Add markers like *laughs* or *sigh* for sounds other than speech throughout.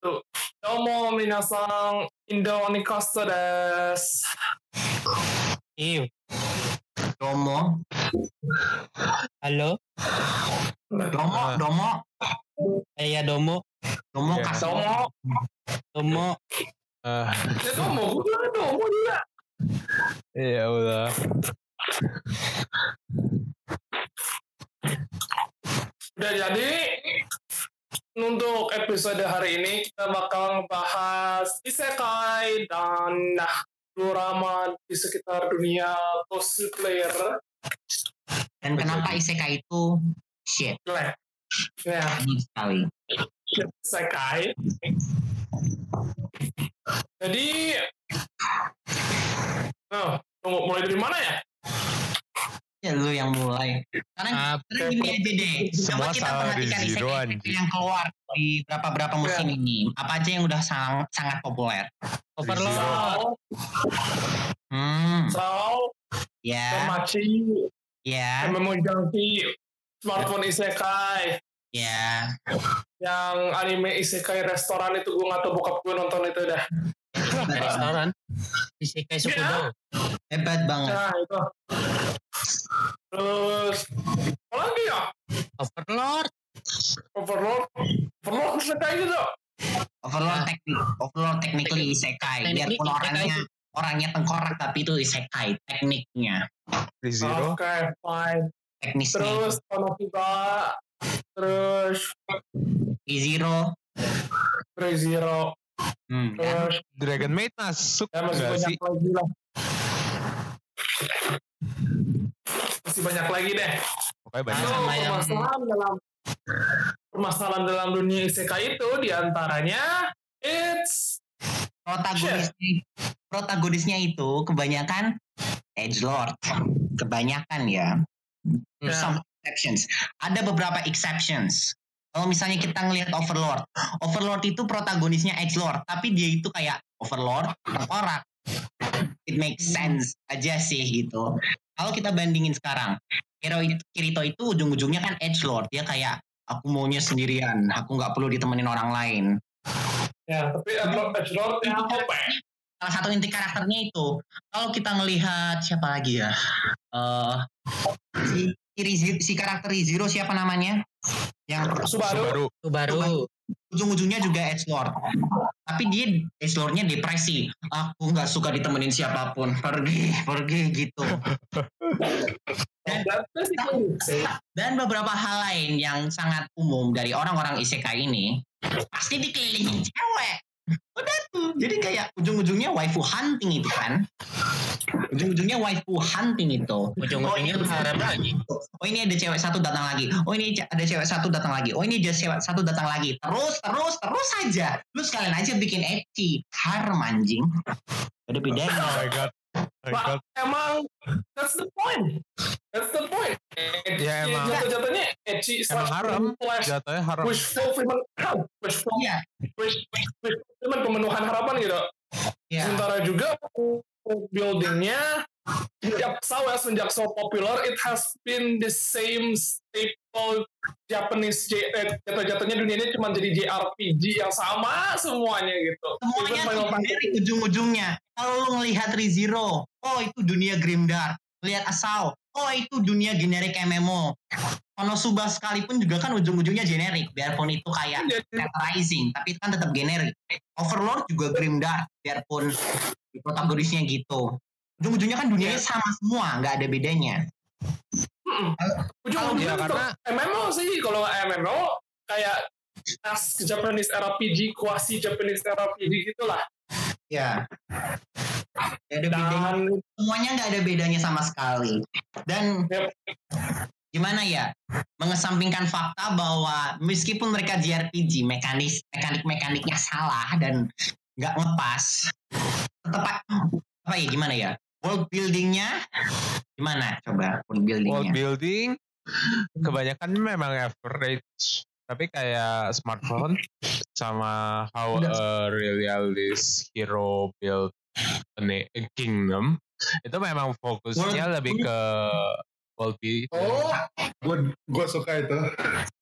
satu. Domo minasan Indo ni Costa des. Iyo. Domo, Halo? domo, Ah. domo, Iya, Domo. domo Iya. kasih. Domo. Domo. Ah, Ya Domo, Domo juga. iya udah. Udah jadi untuk episode hari ini kita bakal ngebahas isekai dan nah drama di sekitar dunia cosplayer. Dan kenapa isekai itu shit Lah, Ya, sekali. isekai. Jadi, oh, tunggu mulai dari mana ya? Ya lu yang mulai. Karena karena gini aja deh. Semua Coba kita salah di perhatikan anjing. yang keluar di berapa berapa musim Ya. ini. Apa aja yang udah sangat sangat populer? Overlord. Sao, Hmm, Sao, ya, Tamachi, ya, MMO Junkie, Smartphone Isekai, ya. yang anime Isekai restoran itu gue nggak tahu bokap gue nonton itu dah. *laughs* Restoran. Isekai Sukudo. Hebat banget. Nah itu. Terus apa lagi ya? Overlord. Overlord, Overlord Isekai gitu. Overlord teknik, overlord technically isekai. Technically Biarpun orangnya orangnya tengkorak tapi itu isekai tekniknya. Zero. Oke, fine. Teknisnya Terus Konosuba, terus Zero. Ray Zero, Hmm, terus Dragon Maid masuk ya masih banyak sih? lagi lah. Masih banyak lagi deh. Pokoknya banyak. Lalu sama yang- permasalahan dalam permasalahan dalam dunia isekai itu di antaranya it's protagonisnya protagonisnya itu kebanyakan edge lord kebanyakan ya Ya. some exceptions ada beberapa exceptions kalau misalnya kita ngelihat overlord overlord itu protagonisnya edge lord tapi dia itu kayak overlord tengkorak it makes sense aja sih gitu. Kalau kita bandingin sekarang Kirito itu ujung-ujungnya kan edge lord. Dia kayak aku maunya sendirian aku nggak perlu ditemenin orang lain. Ya tapi Edgelord Edgelord yang OP salah satu inti karakternya itu. Kalau kita ngelihat siapa lagi ya? Eh si, si, si karakter Zero siapa namanya yang Subaru. Subaru. Itu baru. ujung-ujungnya juga Edge Lord tapi dia Edge Lordnya depresi. Aku nggak suka ditemenin siapa pun. Pergi pergi gitu. Dan- dan beberapa hal lain yang sangat umum dari orang-orang isekai ini pasti dikelilingin cewek udah tuh jadi kayak ujung-ujungnya waifu hunting itu kan? Ujung-ujungnya waifu hunting itu. Ujung-ujungnya Oh, ini- harap lagi. oh ini ada cewek satu datang lagi. Oh ini ada cewek satu datang lagi. Oh ini ada cewek satu datang lagi. Terus terus terus aja. Lu sekalian aja bikin ecchi harem anjing. Ada bedanya Oh my god. Oh Pak, emang that's the point. That's the point. Ya, emang- jatuh-jatuhnya edgy Emang slash harem. slash Jatuhnya haram. wish fulfillment, wish fulfillment, iya wish, wish fulfillment pemenuhan harapan gitu. iya Sementara juga buildingnya sejak Sao ya, sejak so popular, it has been the same staple Japanese J, eh, jatuh-jatuhnya dunia ini cuma jadi JRPG yang sama semuanya gitu. semuanya Even Final Fantasy. dari ujung-ujungnya kalau lu ngelihat Rizero oh itu dunia Grimdark lihat Asao oh itu dunia generik MMO Konosuba sekalipun juga kan ujung-ujungnya generik biarpun itu kayak Jadi, Dead Rising tapi kan tetap generik Overlord juga Grimdark biarpun protagonisnya gitu ujung-ujungnya kan dunianya Iya. sama semua nggak ada bedanya. Ujung-ujungnya Iya, tetap karena- MMO sih kalau MMO kayak as Japanese RPG, quasi Japanese RPG gitulah. Ya Nggak ada bedanya Dan semuanya nggak ada bedanya sama sekali dan Yep. gimana ya mengesampingkan fakta bahwa meskipun mereka JRPG mekanis mekanik mekaniknya salah dan nggak ngepas tetap apa ya gimana ya world buildingnya gimana? Coba world buildingnya. World building kebanyakan memang average. Tapi kayak smartphone sama how a realist hero build a, kingdom itu memang fokusnya lebih ke world. Oh, gue gue suka itu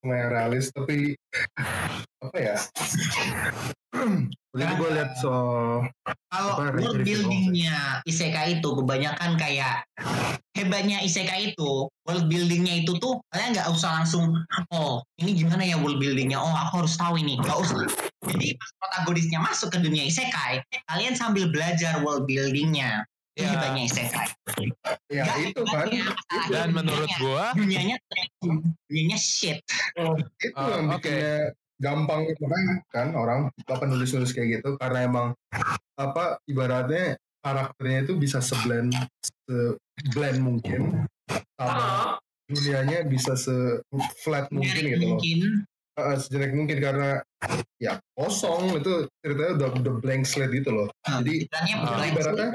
sama yang realis tapi apa ya? *clears throat* Jadi gue lihat soal Kalau world buildingnya isekai itu kebanyakan kayak hebatnya isekai itu world buildingnya itu tuh kalian nggak usah langsung oh ini gimana ya world buildingnya? Oh aku harus tahu ini. Nggak usah. Jadi pas protagonisnya masuk ke dunia isekai kalian sambil belajar world buildingnya itu Ya. hebatnya isekai. Ya Nggak itu kan. Dan menurut dunianya. gua dunianya dunianya shit. Itu Oh, yang oke. Gampang makanya kan? Orang apa nulis-nulis kayak gitu karena emang apa ibaratnya karakternya itu bisa seblend seblend mungkin sama dunianya bisa se flat mungkin gitu loh. mungkin. Eh, sejelek mungkin karena ya kosong itu ceritanya udah udah blank slate gitu loh. Jadi Ibaratnya Ah. blank ibaratnya.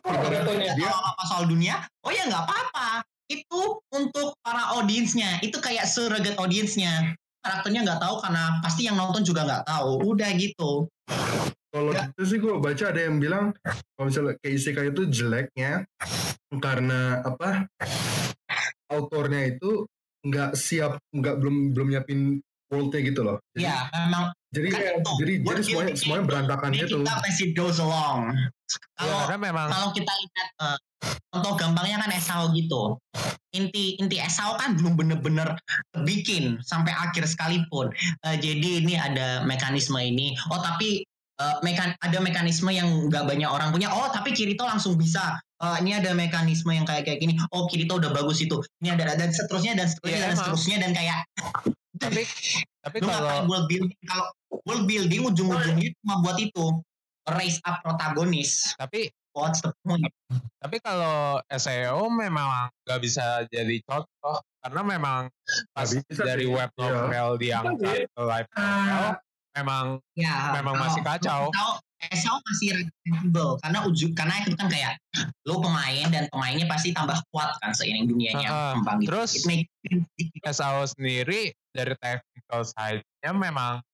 Nggak tahu apa soal dunia oh ya nggak apa-apa. Itu untuk para audiensnya. Itu kayak surrogate audiensnya karakternya nggak tahu karena pasti yang nonton juga nggak tahu. Udah gitu. Kalau itu sih gue baca ada yang bilang kalau misalnya kayak isekai itu jeleknya karena apa autornya itu nggak siap nggak belum belum nyiapin worldnya gitu loh. Jadi, ya memang jadi kan jadi itu. jadi, World semuanya semuanya itu berantakan gitu. it up as it goes along ya, kalau karena memang kalau kita lihat eh, contoh gampangnya kan Esau gitu. Inti inti Esau kan belum bener-bener bikin sampai akhir sekalipun. Eh, jadi ini ada mekanisme ini. Oh tapi eh, mekan ada mekanisme yang nggak banyak orang punya. Oh tapi Kirito langsung bisa. Eh, ini ada mekanisme yang kayak kayak gini. Oh Kirito udah bagus itu. Ini ada dan seterusnya dan seterusnya Iya, dan emang. seterusnya dan kayak tapi tapi lu ngapain kalau world building kalau world building ujung-ujungnya cuma buat itu raise up protagonis tapi what's the point tapi kalau SEO memang nggak bisa jadi contoh karena memang pas bisa dari sih. web Iya. novel diangkat ke live novel memang Ya, Memang kalau- masih kacau. Esau masih relatable karena ujung karena itu kan kayak lo pemain dan pemainnya pasti tambah kuat kan seiring dunianya Heeh. kembang gitu. Terus- make- SEO sendiri dari technical side-nya memang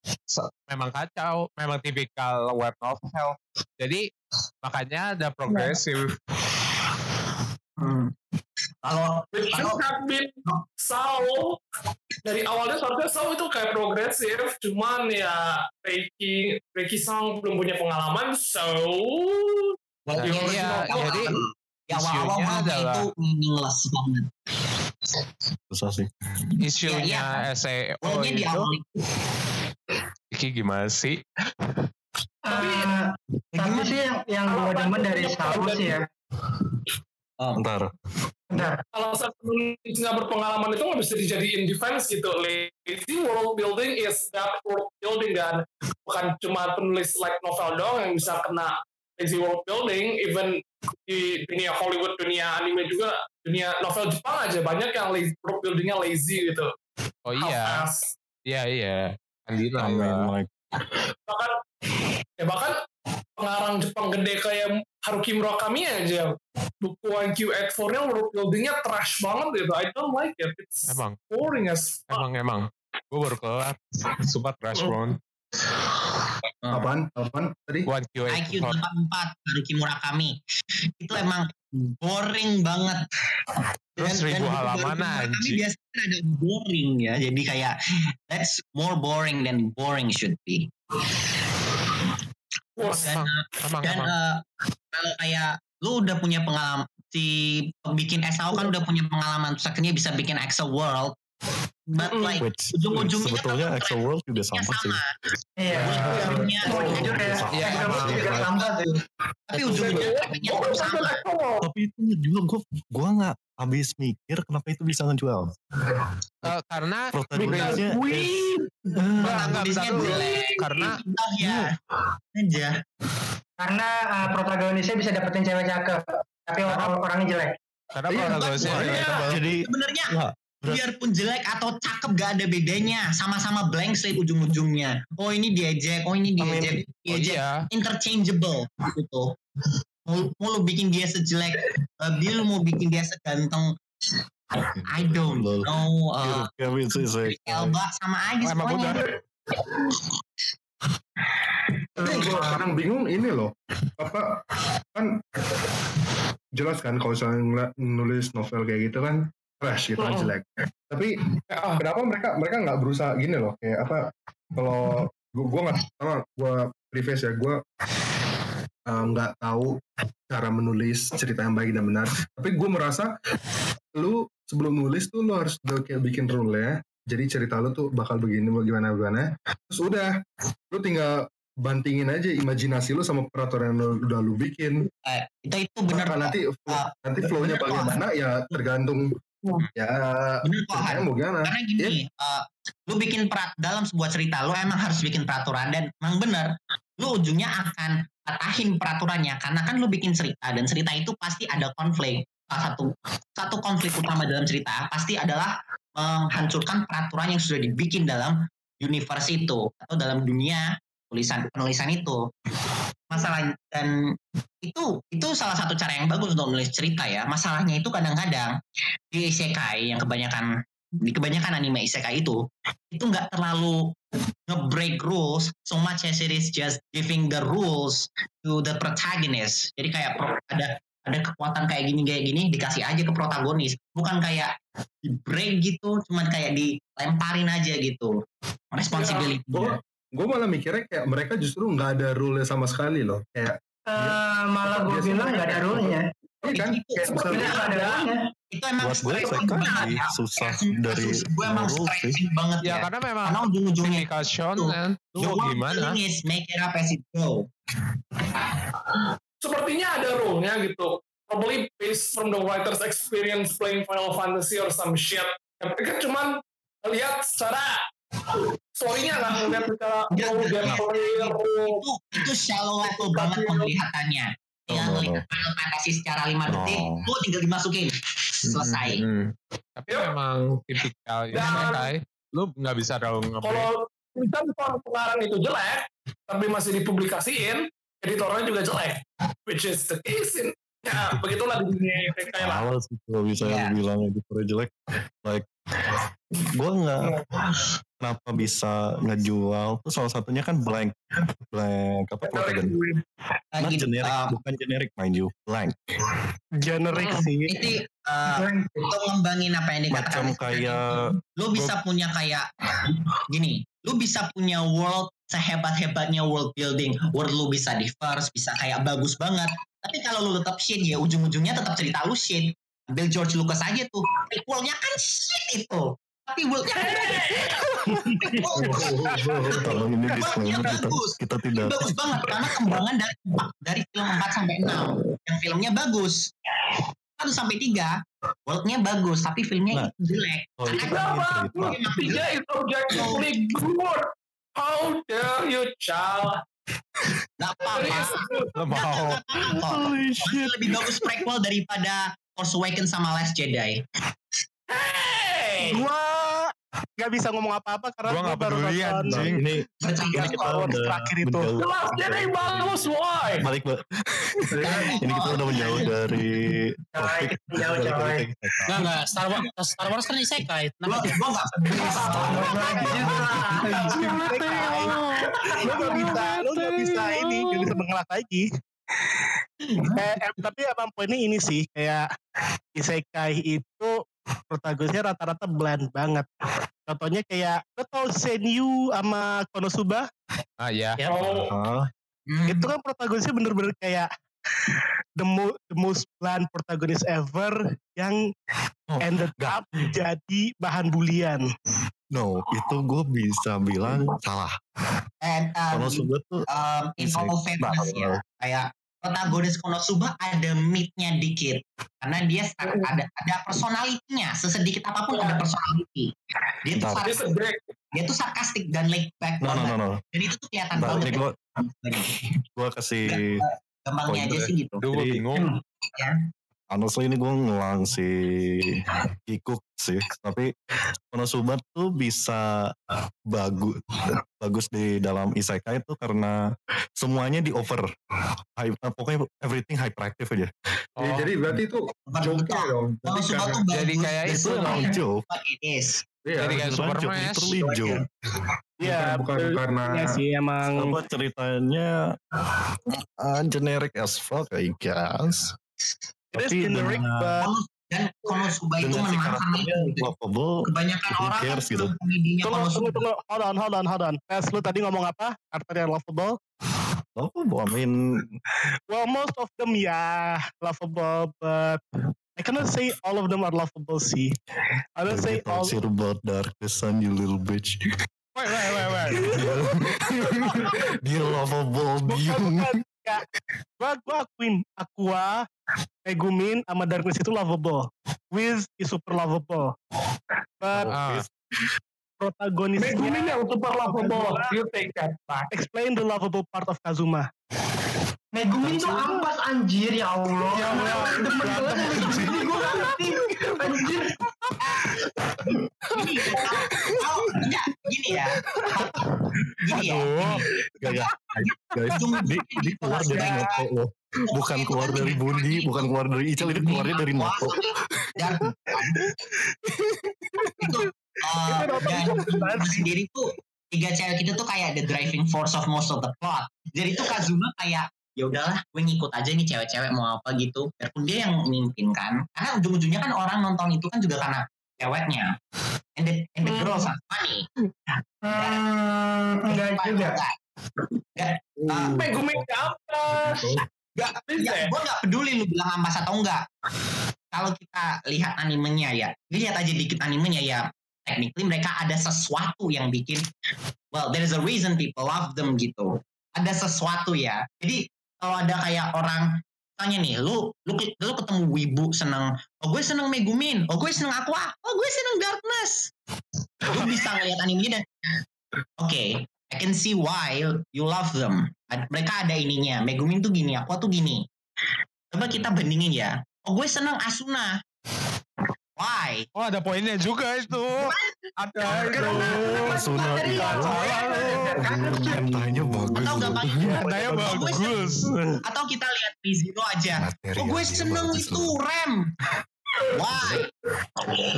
memang kacau, memang tipikal web novel. Jadi makanya ada progresif. Hmm. Kalau kalau been Sao dari awalnya seharusnya Sao itu kayak progresif cuman ya Reiki Reiki Sang belum punya pengalaman so well, Nah, ya, iya, ya, jadi ya awal-awal adalah- itu meaningless banget. susah sih Isunya Iya, SEO Worldnya di itu, awal itu. Iki gimana sih? Tapi Eh, tapi sih yang yang gue demen dari Sao sih ya. ntar Bentar, kalau penulis nggak berpengalaman itu nggak bisa dijadiin defense gitu. Lazy world building is that world building dan bukan cuma penulis like novel doang yang bisa kena lazy world building even di dunia Hollywood dunia anime juga dunia novel Jepang aja banyak yang lazy, world buildingnya lazy gitu. Oh iya, iya iya. Andina. Mike bahkan ya bahkan pengarang Jepang gede kayak Haruki Murakami aja buku IQ84 nya world buildingnya trash banget gitu I don't like it it's Emang, boring as fuck emang, emang. Gue baru kelar. Super Crash Round. Apaan? Apaan tadi? One Q IQ 84 Haruki Murakami itu emang boring banget. Terus Dan- dan ribu buku halaman anjing. biasanya ada boring ya, jadi kayak that's more boring than boring should be. Emang, emang, dan emang. eh, kalau kayak lu udah punya pengalaman si bikin SAO kan udah punya pengalaman terus akhirnya bisa bikin Excel World. But like which ujung-ujungnya sebetulnya tetap Exo World juga sama sih iya. Ujung-ujungnya Mau jujur ya, Sama. Iya, Exo emang. juga tambah sih. tapi tetap sama. tapi itu juga gue gue nggak habis mikir kenapa itu bisa ngejual Eh, karena protagonisnya Bentar dulu. jelek. Karena Entah ya aja. Karena uh, protagonisnya bisa dapetin cewek cakep, tapi orang orangnya jelek. karena Iya, protagonisnya iya. relatable. jadi Sebenarnya berat. biarpun jelek atau cakep gak ada bedanya, sama-sama blank slate ujung-ujungnya. Oh ini diejek, oh ini I mean, diejek, Oh diejek. iya, Interchangeable gitu. mau, mau lu bikin dia sejelek uh, Bill mau bikin dia seganteng I don't know uh, Kevin sih saya. Elba sama aja Emang semuanya gue sekarang bingung ini loh. Apa kan jelas kan kalau misalnya nulis novel kayak gitu kan trash gitu kan Mm-mm. jelek. Tapi Ah, kenapa mereka mereka nggak berusaha gini loh kayak apa kalau gua gua nggak sama gua preface ya gua eh, nggak tahu cara menulis cerita yang baik dan benar tapi gue merasa lu sebelum nulis tuh lu harus udah kayak bikin rule ya jadi cerita lu tuh bakal begini bagaimana bagaimana terus udah lu tinggal bantingin aja imajinasi lu sama peraturan yang udah lu bikin. Eh, itu itu benar Nah, nanti Ah, nanti flow-nya kok. bagaimana ya tergantung ya bener ceritanya mau gimana. Karena gini eh, lu bikin perat dalam sebuah cerita lu emang harus bikin peraturan dan emang bener lu ujungnya akan patahin peraturannya karena kan lu bikin cerita dan cerita itu pasti ada konflik satu satu konflik utama dalam cerita pasti adalah menghancurkan peraturan yang sudah dibikin dalam universe itu atau dalam dunia tulisan penulisan itu. Masalah dan itu itu salah satu cara yang bagus untuk menulis cerita ya. Masalahnya itu kadang-kadang di isekai yang kebanyakan di kebanyakan anime isekai itu itu nggak terlalu nge-break rules so much as it is just giving the rules to the protagonist. Jadi kayak ada ada kekuatan kayak gini kayak gini dikasih aja ke protagonis bukan kayak di break gitu cuman kayak dilemparin aja gitu responsibility gue gue malah mikirnya kayak mereka justru nggak ada rule sama sekali loh kayak Eh, malah gue bilang nggak ada rule-nya. iya kan kayak misalnya nggak ada itu emang Buat gue banget ya. susah dari gue emang stretching banget Ya ya, karena memang karena ujung-ujungnya shonen Tuh. kan. Gimana? is make it up as it go sepertinya ada rule-nya gitu. Probably based from the writer's experience playing Final Fantasy or some shit. Ya, mereka cuman lihat secara story-nya nggak ngeliat secara Nggak, oh, nggak, gameplay, itu itu shallow level banget penglihatannya No, yang no, no. ngelihat Final Fantasy secara 5 detik lu tinggal dimasukin selesai Hmm. Tapi Yuk. memang tipikal isekai. Lu nggak bisa dong nge-break. kalau tulisan pengarang itu jelek, tapi masih dipublikasiin, editornya juga jelek. Which is the case in Ya, begitulah di dunia kayak lah. Awal sih kalau bisa Iya. bilang editornya jelek. Like, gue nggak kenapa bisa ngejual tuh salah satunya kan blank blank apa protagonis Nah, Not gitu, generic uh, bukan generic mind you blank Generik Hmm. sih. itu uh, untuk ngembangin apa yang dikatakan macam kayak lu bisa punya kayak gini lu bisa punya world sehebat-hebatnya world building. World lu bisa diverse bisa kayak bagus banget. Tapi kalau lu tetap shit ya ujung-ujungnya tetap cerita lu shit. Ambil George Lucas aja tuh. Prequelnya kan shit itu. Tapi worldnya kan kalau *laughs* ini disclaimer kita bagus. kita tidak bagus banget karena kembangan dari dari film 4 sampai 6 yang filmnya bagus. 1 sampai 3 worldnya bagus tapi filmnya Nah. itu jelek. Oh, itu kan Kenapa? cerita How dare you, child? Gak apa-apa mau. holy Masih lebih bagus prequel daripada Force Awakens sama Last Jedi. Hey! Gua nggak bisa ngomong apa-apa karena Gua nggak baru peduli, nonton anjing. ini kita Star Wars terakhir itu. menjauh Last Jedi bagus, why? balik Mbak. ini kita udah menjauh dari topik jauh, balik jauh. lagi ke isekai. Enggak, enggak. Star Wars, Star Wars kan isekai. Gua, Kenapa? gua gak peduli. Lu gak bisa, lu gak bisa ini, gak bisa mengelak lagi. eh, eh, tapi emang poinnya ini sih, kayak isekai itu protagonisnya rata-rata bland banget. Contohnya kayak, lo tau Senyu sama Konosuba? Ah ya. Ya. Oh, Hmm. Itu kan protagonisnya bener-bener kayak the, mo- the most bland protagonist ever yang Oh, ended up jadi bahan bulian. no itu gue bisa bilang salah And um, sudah tuh um, in all fairness ya, kayak protagonis Konosuba ada meat-nya dikit. Karena dia ada ada personality-nya, sesedikit apa pun ada personality. Dia tuh, Bentar. this sar- is great. dia tuh sarkastik dan laid back no no no no Dan itu tuh kelihatan Bentar, banget. ini ya. gue gue kasih Gampangnya aja pointer. sih gitu. Duh, gue Jadi- bingung. Honestly ini gue ngelang si Kikuk sih tapi Konosuba tuh bisa bagus bagus di dalam isekai itu karena semuanya di over high, pokoknya everything hyperactive aja Ya, jadi berarti itu joke-nya dong. Jadi Konosuba tuh. Jadi kayak itu dong. joke is. Iya, Jadi kayak bukan Super joke, Smash. literally joke Iya, bukan betul. karena Iya sih emang. apa ceritanya uh, generic as fuck I guess tapi but Dan Konosuba itu dengan si menang karena karakternya itu. lovable Kebanyakan orang cares gitu. tunggu, tunggu, tunggu. Hold on, hold on, hold on. Tes, lu tadi ngomong apa? Karakter yang lovable? lovable I mean Well, most of them yeah, lovable, but I cannot say all of them are lovable sih. I don't say all. talk about Darkness son you little bitch Wait, wait, wait, wait. *laughs* dia lovable Bukan, dia bukan. Ya, gua, gua akuin Aqua, Megumin, sama Darkness itu lovable. Wiz is super lovable. But Ah. protagonisnya Megumin yang super lovable. You take that back. explain the lovable part of Kazuma. Megumin tuh ampas anjir ya Allah. Ya Allah. Demen banget gue ngerti. Anjir. Gini, enggak gini ya. Gini ya. Aduh. Gak, gak. Guys, di, di keluar dari Noto loh. Bukan keluar dari Bundi, bukan keluar dari Ical, ini keluarnya dari Noto. Dan itu uh, dan Kazuma sendiri tuh tiga cewek itu tuh kayak the driving force of most of the plot. Jadi tuh Kazuma kayak ya udahlah gue ngikut aja nih cewek-cewek mau apa gitu biarpun dia yang mimpin kan karena ujung-ujungnya kan orang nonton itu kan juga karena ceweknya and the, and the girls are funny Hmm, enggak juga. Enggak. Megumin apa? Gak, ya, gue gak peduli lu bilang ampas atau enggak. Kalau kita lihat animenya ya, lihat aja dikit animenya ya. Technically mereka ada sesuatu yang bikin, well, there is a reason people love them gitu. Ada sesuatu ya. Jadi kalau ada kayak orang tanya nih, lu lu lu ketemu wibu seneng, oh gue seneng Megumin, oh gue seneng Aqua, oh gue seneng Darkness. Lu bisa ngeliat animenya dan, oke, I can see why you love them. Mereka ada ininya. Megumin tuh gini, Aqua tuh gini. Coba kita bandingin ya. Oh gue seneng Asuna. Why? Oh ada poinnya juga itu. Ada itu. Asuna itu Entahnya bagus. Atau gampang Katanya bagus. Atau kita lihat Rizino aja. Oh gue seneng itu. Rem. Why?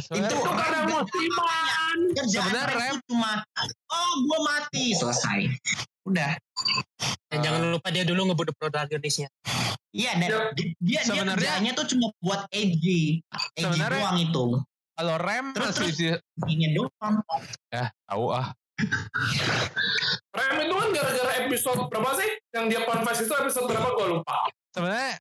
itu karena musiman. Sebenarnya Rem cuma, oh gue mati. Selesai. Udah. Dan jangan lupa dia dulu ngebunuh protagonisnya. Iya, dan dia, dia sebenarnya- tuh cuma buat edgy. Edgy Sebenarnya- doang itu. Kalau rem Terus, masih di- Ingin doang. ya tahu ah. Rem itu kan gara-gara episode berapa sih? Yang dia confess itu episode berapa gue lupa. Sebenarnya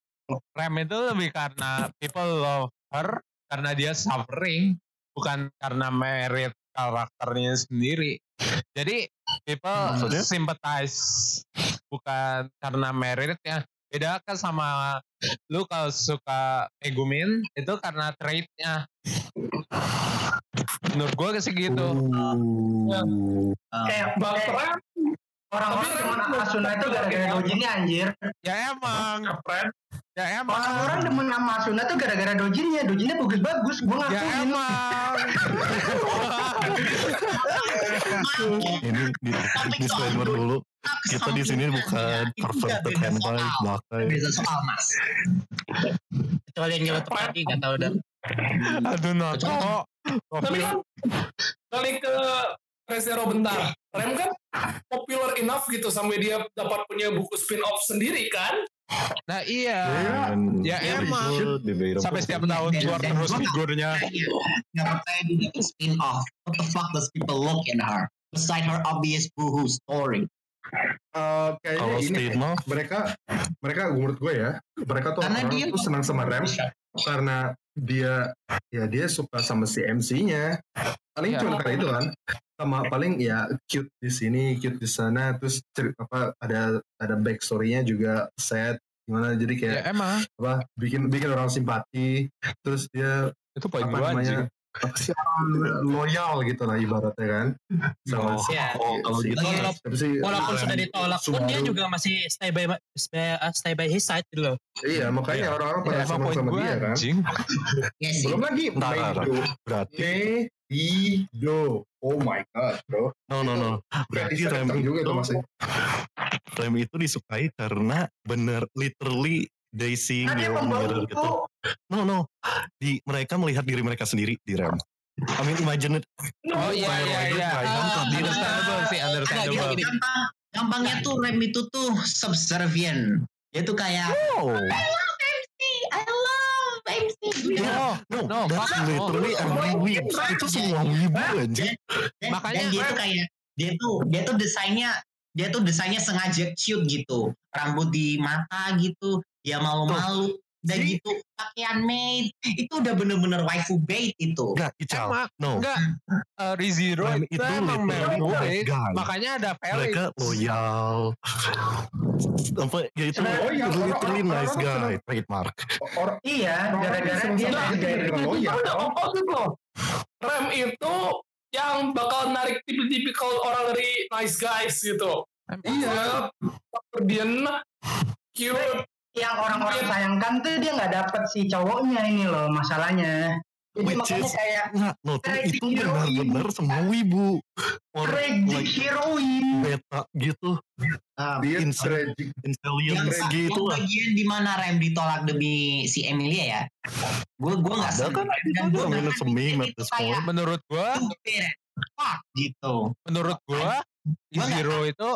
rem itu lebih karena people love her karena dia suffering bukan karena merit karakternya sendiri. Jadi people Maksudnya? sympathize bukan karena meritnya. Beda kan sama lu kalau suka Megumin itu karena trait-nya. Menurut gue sih gitu. Uh, Kayak Bang kayak Rem, orang-orang Tapi demen Rem- Asuna itu gara-gara dojinnya anjir. Ya emang. Ya emang. Orang-orang demen sama Asuna tuh gara-gara dojinnya. Dojinnya bagus-bagus. Gue Ya ngakuin. emang. ini di, disclaimer dulu. Kita di sini bukan perverted hentai, bakai. Beda soal mas. Kecuali yang nyeletuk tadi gak tau dah. Aduh Noto. Tapi kan balik ke Resero bentar. Rem kan popular enough gitu sampai dia dapat punya buku spin-off sendiri kan? Nah iya. And Ya it emang. Sampai setiap tahun Dan- keluar terus figurnya. Nggak percaya bikin spin off. What the fuck does people look in her? Beside her obvious boohoo story. Eh, kayaknya Kalau ini mah mereka mereka menurut gue ya mereka tuh Karena orang dia- tuh senang sama Rem karena dia ya dia suka sama si MC-nya paling Iya. cuma karena itu kan sama paling ya cute di sini cute di sana terus ceri- apa ada ada backstory-nya juga sad gimana jadi kayak Ya emang. apa bikin bikin orang simpati terus dia Itu poin apa namanya. Apa sih orang loyal gitu lah ibaratnya kan. Sama Oh, Iya. oh, kalau gitu. Walaupun- Tapi sih, Walaupun Ram sudah ditolak pun dia Subaru. juga masih stay by stay, uh, stay by his side gitu loh. iya makanya orang-orang pada Ya, senang poin sama gue dia kan. Anjing. Iya belum lagi Meido berarti Meido oh my god bro. No no no. Berarti rem juga itu tuh masih. rem itu disukai karena bener literally they seeing dia their own mirror itu. gitu no no di mereka melihat diri mereka sendiri di rem I mean imagine it Oh iya iya iya. Ah, Understandable sih, Enggak, gini, understandable. Gampang, gampangnya tuh rem itu tuh subservient. Dia tuh kayak oh I love MC. yeah, no, no, that's fuck no. literally every week itu semua wibu Dan, Makanya- dan dia tuh kayak dia tuh dia tuh desainnya dia tuh desainnya sengaja cute gitu. Rambut di mata gitu. Dia malu-malu dan See? gitu pakaian maid itu udah bener-bener waifu bait itu. enggak Ical Emang, no Enggak, uh, Rizero Rem itu itu emang. Makanya ada Felix. mereka loyal apa ya itu Loyal, literally nice guy trademark orang Iya, gara-gara dia Nah, itu loyal udah dong. opposite loh. Rem itu yang bakal narik tipikal orang dari nice guys gitu. Iya. Kemudian cute. Yang orang-orang sayangkan tuh dia nggak dapet si cowoknya ini loh masalahnya. Jadi Which makanya is- kayak Nggak, no, itu benar-benar semua wibu. Or tragic like heroine. beta gitu. Ah, dia tragic yang, gitu yang lah. bagian di mana rem ditolak demi si Emilia ya. Gue gue nggak Ada kan? dan gue at this point. Menurut gua, fuck gitu. menurut nggak Rizero itu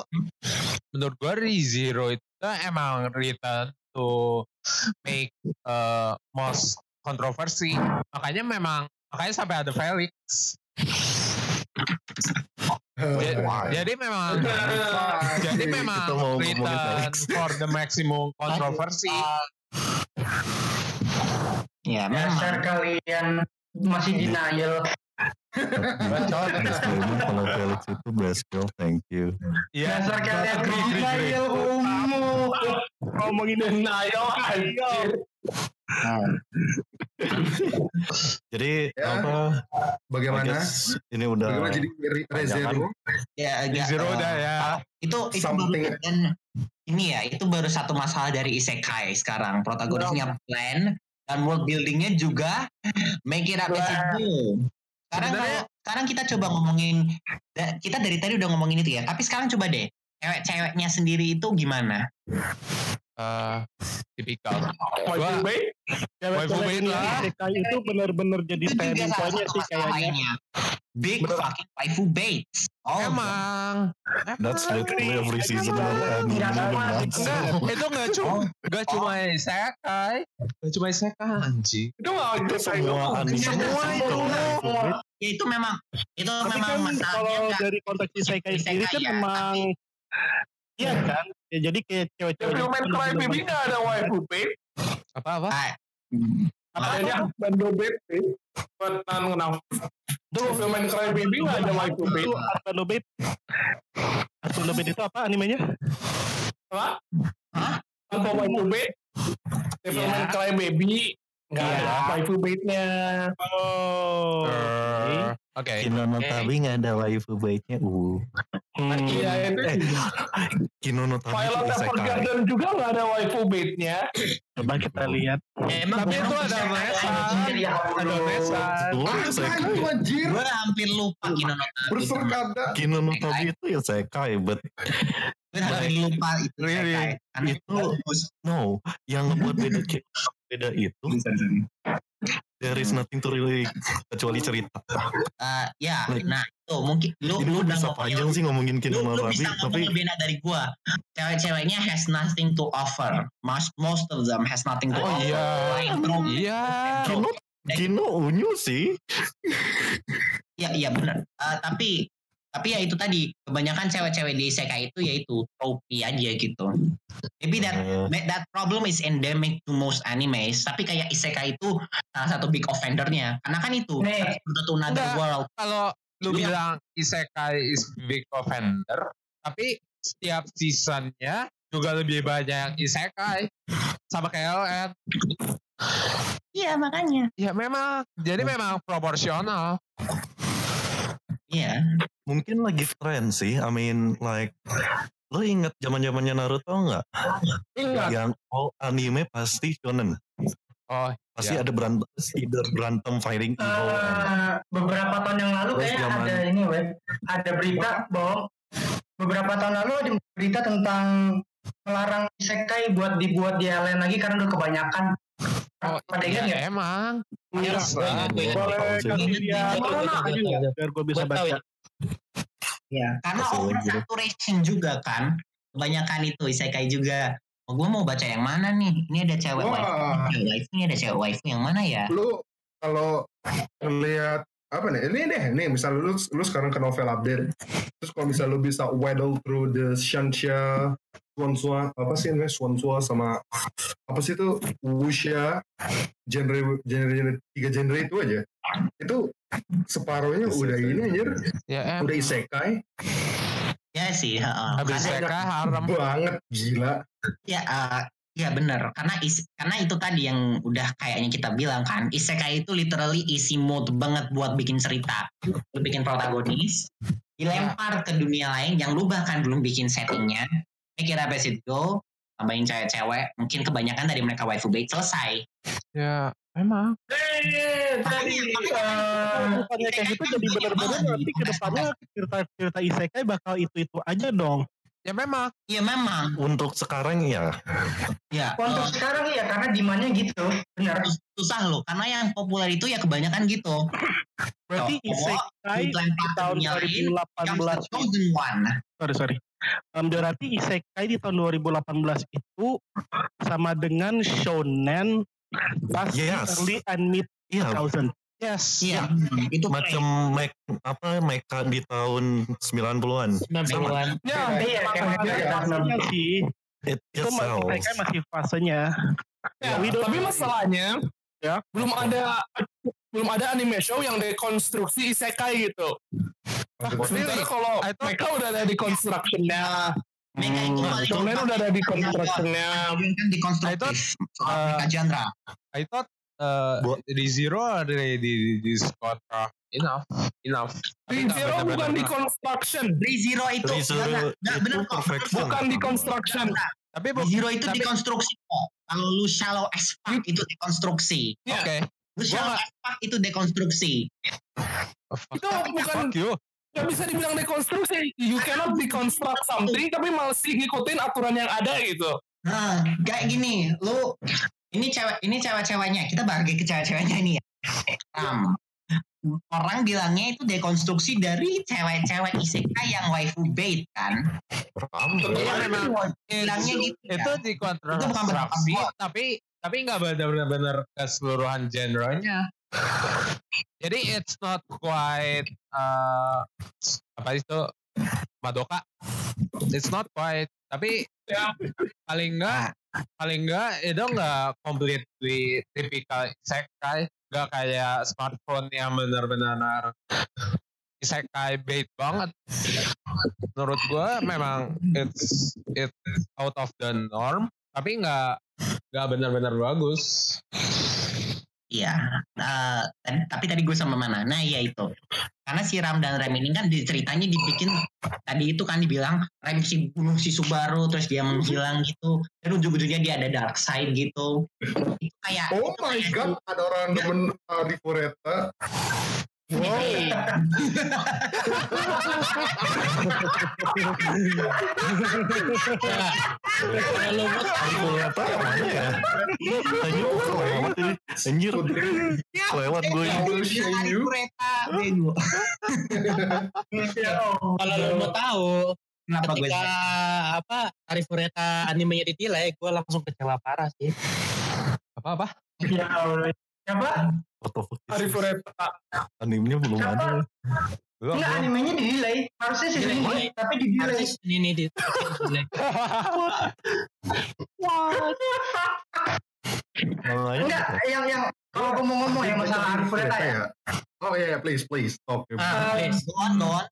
menurut gua Rizero itu emang return to make uh, most controversy. Makanya memang makanya sampai ada Felix. Jadi memang jadi memang Kita mau ngomongin return for the maximum controversy. Ya memang. Dasar kalian masih denial. Disclaimer *laughs* kalau Felix itu best girl, thank you. Iya. Dasar kalian denial. Ngomongin Denial anjir. Jadi Ya. apa? Bagaimana guess ini udah bagaimana jadi re- rezero Ya, agak, Rizero eh, udah ya. itu itu Something. baru, dan ini ya itu baru satu masalah dari isekai sekarang protagonisnya plan dan world buildingnya juga make it up as you sekarang Sebenarnya- kalau sekarang kita coba ngomongin kita dari tadi udah ngomongin itu ya tapi sekarang coba deh cewek-ceweknya sendiri itu gimana? Eh, tipikal. Waifu bait. Waifu bait lah. Itu benar-benar jadi standing point-nya sih kayaknya. big fucking waifu baits oh Emang. That's literally every season of anime. Enggak, itu enggak cuma enggak cuma isekai. Enggak cuma isekai anjing. Itu nggak Itu semua anime Semua itu. ya itu memang itu Tapi memang kan masalahnya kalau dari konteks isekai sendiri kan ya, memang Iya kan? Ya, jadi kayak cewek-cewek Devilman Crybaby nggak ada waifu bait. Apa apa? Adanya Bando bait. Buat anu kenal. Devilman Crybaby nggak ada waifu itu Arcano Bait. Arcano Bait itu apa animenya? Apa? Hah? Tanpa waifu bait. Devilman Crybaby nggak Iya. ada waifu baitnya. Oh. Eh, Oke. Kino no Tabi nggak ada waifu baitnya. Uh. Hmm. Iya itu. Eh, Kino no Tabi itu Violet. Evergarden juga nggak ada waifu baitnya. Coba kita lihat. emang Tapi itu ada. Ya Ada Mesa. Itu ah isekai. itu anjir Gue hampir lupa Kino no Tabi. berserkada Kino no Tabi itu isekai, but Gue hampir lupa itu. Sekai. Itu- no, yang ngebuat beda beda itu there is nothing to really kecuali cerita. Eh, ya, Like, nah itu mungkin lu lu udah bisa ngomongin- panjang sih ngomongin bisa tapi beda dari gua. Cewek-ceweknya has nothing to offer. Most most of them has nothing to Oh offer. iya. Trope. Iya. Kino Kino unyu sih. Iya iya benar. Eh, tapi tapi ya itu tadi kebanyakan cewek-cewek di isekai itu yaitu trophy aja gitu. Maybe that Eh, that- problem is endemic to most animes. Tapi kayak isekai itu salah satu big offendernya. Karena kan itu Nih. to another Enggak. world. Kalau lu bilang isekai is big offender, tapi setiap seasonnya juga lebih banyak isekai sama kayak LN. Iya makanya. Ya memang. Jadi memang proporsional. Iya. Mungkin lagi tren sih. I mean like lo inget zaman zamannya Naruto nggak? Ingat. Yang all anime pasti shonen. Oh, Pasti Ya. ada berantem, either berantem fighting evil. Eh, beberapa tahun yang lalu Terus kayak zaman- ada ini weh ada berita bahwa beberapa tahun lalu ada berita tentang melarang isekai buat dibuat di lain lagi karena udah kebanyakan oh pada ya, ingat ya emang. Ingat, gue ingat. Boleh kasih biar gue bisa baca. ya. Karena oversaturation juga kan. Kebanyakan itu isekai juga. Oh, gue mau baca yang mana nih? Ini ada cewek Wah. waifu, ini cewek waifu, ini ada cewek waifu yang mana ya? lu kalau ngelihat apa nih ini deh nih misal lu lu sekarang ke novel update terus kalau misal lu bisa waddle through the Shansha Swansua apa sih namanya Swansua sama apa sih itu Wuxia genre genre, genre tiga genre itu aja itu separuhnya udah ini anjir Ya, em. udah isekai Ya sih, heeh. Habis TK harem. banget gila Ya, eh, ya bener. Karena is, karena itu tadi yang udah kayaknya kita bilang kan, isekai itu literally isi mode banget buat bikin cerita. Lu bikin protagonis, dilempar ke dunia lain yang lu bahkan belum bikin settingnya. Make it up as it go, tambahin cewek-cewek, mungkin kebanyakan dari mereka waifu bait selesai. Ya, emang. Eh, jadi eh, bukannya kayak gitu jadi benar-benar nanti ke depannya cerita-cerita isekai bakal itu-itu aja dong. Ya memang. Iya memang, Untuk sekarang ya, ya. untuk eh, sekarang iya karena demandnya gitu benar sus- susah loh, karena yang populer itu ya kebanyakan gitu. Berarti isekai di tahun dunia lain, Yang 2018 chosen one. sorry sorry. Um, berarti isekai di tahun 2018 itu sama dengan shonen pas Yes. early and mid iya 2000. Yes. Iya, itu macam mek apa mecha di tahun 90-an. 90-an. ya, iya Iya. Fasenya sih It, it itu masih sells. masih fasenya. ya, don't- tapi masalahnya Ya. belum ada belum ada anime show yang dekonstruksi isekai gitu. Sementara kalau I thought- mereka udah ada di constructionnya, itu Shonen udah ada di constructionnya. kan di konstruktif soal uh, genre. I thought uh, di zero ada di di, di kontrak enough enough. Di Tapi nggak Zero bukan di construction, Di Zero itu itu bener kok. perfection. bukan di construction. Tapi Zero itu tapi- dikonstruksi kok. Kalau lu shallow as fuck itu dekonstruksi. Iya. Oke. As fuck itu dekonstruksi. Itu bukan nggak bisa dibilang dekonstruksi. You cannot deconstruct something tapi masih ngikutin aturan yang ada gitu. Nah, kayak gini, lu ini cewek ini cewek-ceweknya. Kita bagi ke cewek-ceweknya ini ya. Ram. Orang bilangnya itu dekonstruksi dari cewek-cewek isekai yang waifu bait kan. Iya memang Bilangnya itu, gitu ya. itu di Itu bukan pendapat konstruksi gua. tapi tapi nggak benar-benar keseluruhan genrenya. *laughs* Jadi it's not quite uh, apa itu Madoka. It's not quite tapi Ya. paling enggak paling enggak itu enggak completely typical isekai enggak kayak smartphone yang benar-benar isekai bait banget menurut gua memang it's it's out of the norm tapi enggak enggak benar-benar bagus Iya, eh, tadi- tapi tadi gue sama mana? Nah iya itu. Karena si Ram dan Rem ini kan di ceritanya dibikin tadi itu kan dibilang Rem si bunuh si Subaru terus dia menghilang gitu. Dan ujung-ujungnya dia ada dark side gitu. Itu kayak oh itu my kayak- god ada orang demen Ari Fureta Kalau lu Ya? Anjir, kok lewat ini. Anjir, lewat gue ini. kereta kalau lu mau tahu Kenapa gue ketika apa Arif Fureta animenya ditilai, gue langsung kecewa parah sih. apa apa ya. Siapa Foto-foto Ari Fureta. animenya belum ada. belum enggak belum animenya di delay harusnya season ini tapi di delay Artis ini di. Makanya enggak yang yang kalau gue mau ngomong ya masalah Arif Fureta ya. Oh iya yeah, please please stop. Ah, please. Go on, go on.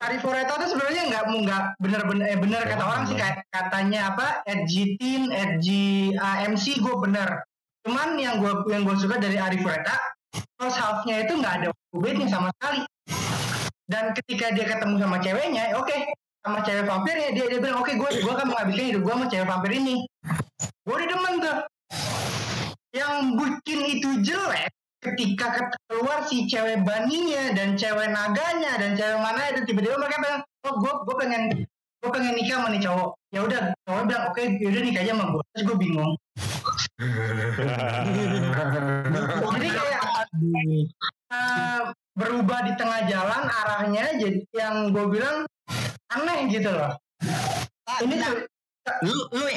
Arif Fureta tuh sebenarnya nggak mau nggak bener-bener eh bener kata orang sih kayak katanya apa edgy teen edgy AMC gue bener cuman yang gue yang gue suka dari Arif Fureta first half-nya itu nggak ada bait-nya sama sekali. Dan ketika dia ketemu sama ceweknya oke sama cewek vampirnya dia dia bilang oke gue gue akan menghabiskan hidup gue sama cewek vampir ini. Gue udah demen tuh. Yang bikin itu jelek ketika ket- keluar si cewek baninya dan cewek naganya dan cewek mana itu tiba-tiba mereka bilang oh gue gue pengen gue pengen nikah sama nih cowok. Ya udah cowok bilang oke yaudah nikah aja sama gue terus gue bingung. *laughs* Jadi kayak eh, berubah di tengah jalan arahnya jadi yang gue bilang aneh gitu loh. Ah, ini tuh lu lu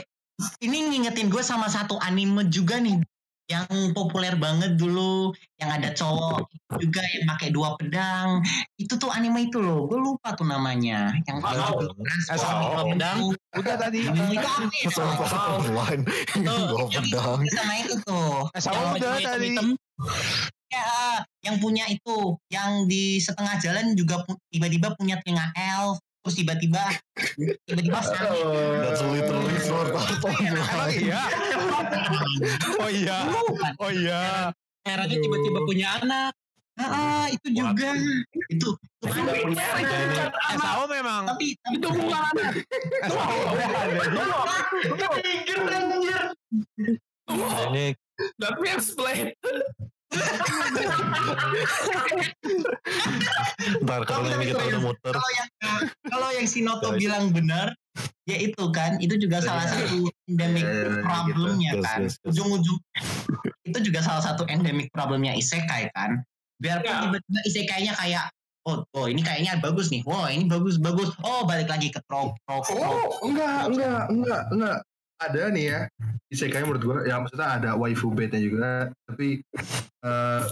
ini ngingetin gue sama satu anime juga nih yang populer banget dulu yang ada cowok juga yang pakai dua pedang. Itu tuh anime itu loh gue lupa tuh namanya. Yang Wow. dua pedang? Udah tadi. itu ya Dua yang pedang. itu sama itu tuh. Eh, sama yang udah tadi. ya yang punya itu yang di setengah jalan juga pu- tiba-tiba punya telinga elf terus tiba-tiba tiba-tiba sakit That's literally sword art Emang online. iya? *laughs* Oh iya. Oh iya. Herannya tiba-tiba punya anak. Ah, itu juga itu itu Itu itu Eh, anak. Sao memang. tapi tapi Itu bukan anak. Eh, Sao ada. Trigger anjir Ini Let me explain. Ntar kalau ini kita udah muter. kalau yang kalau yang si Noto bilang benar ya itu kan itu juga salah satu endemic Ya, problemnya Yes, kan yes, yes. ujung-ujung itu juga salah satu endemic problemnya isekai kan biarpun Ya. tiba-tiba isekainya kayak oh oh ini kayaknya bagus nih wow ini bagus bagus oh balik lagi ke trope trope Oh, enggak, enggak, enggak, enggak. Ada nih ya. Isekai menurut gue, ya maksudnya ada waifu bait-nya juga, tapi eh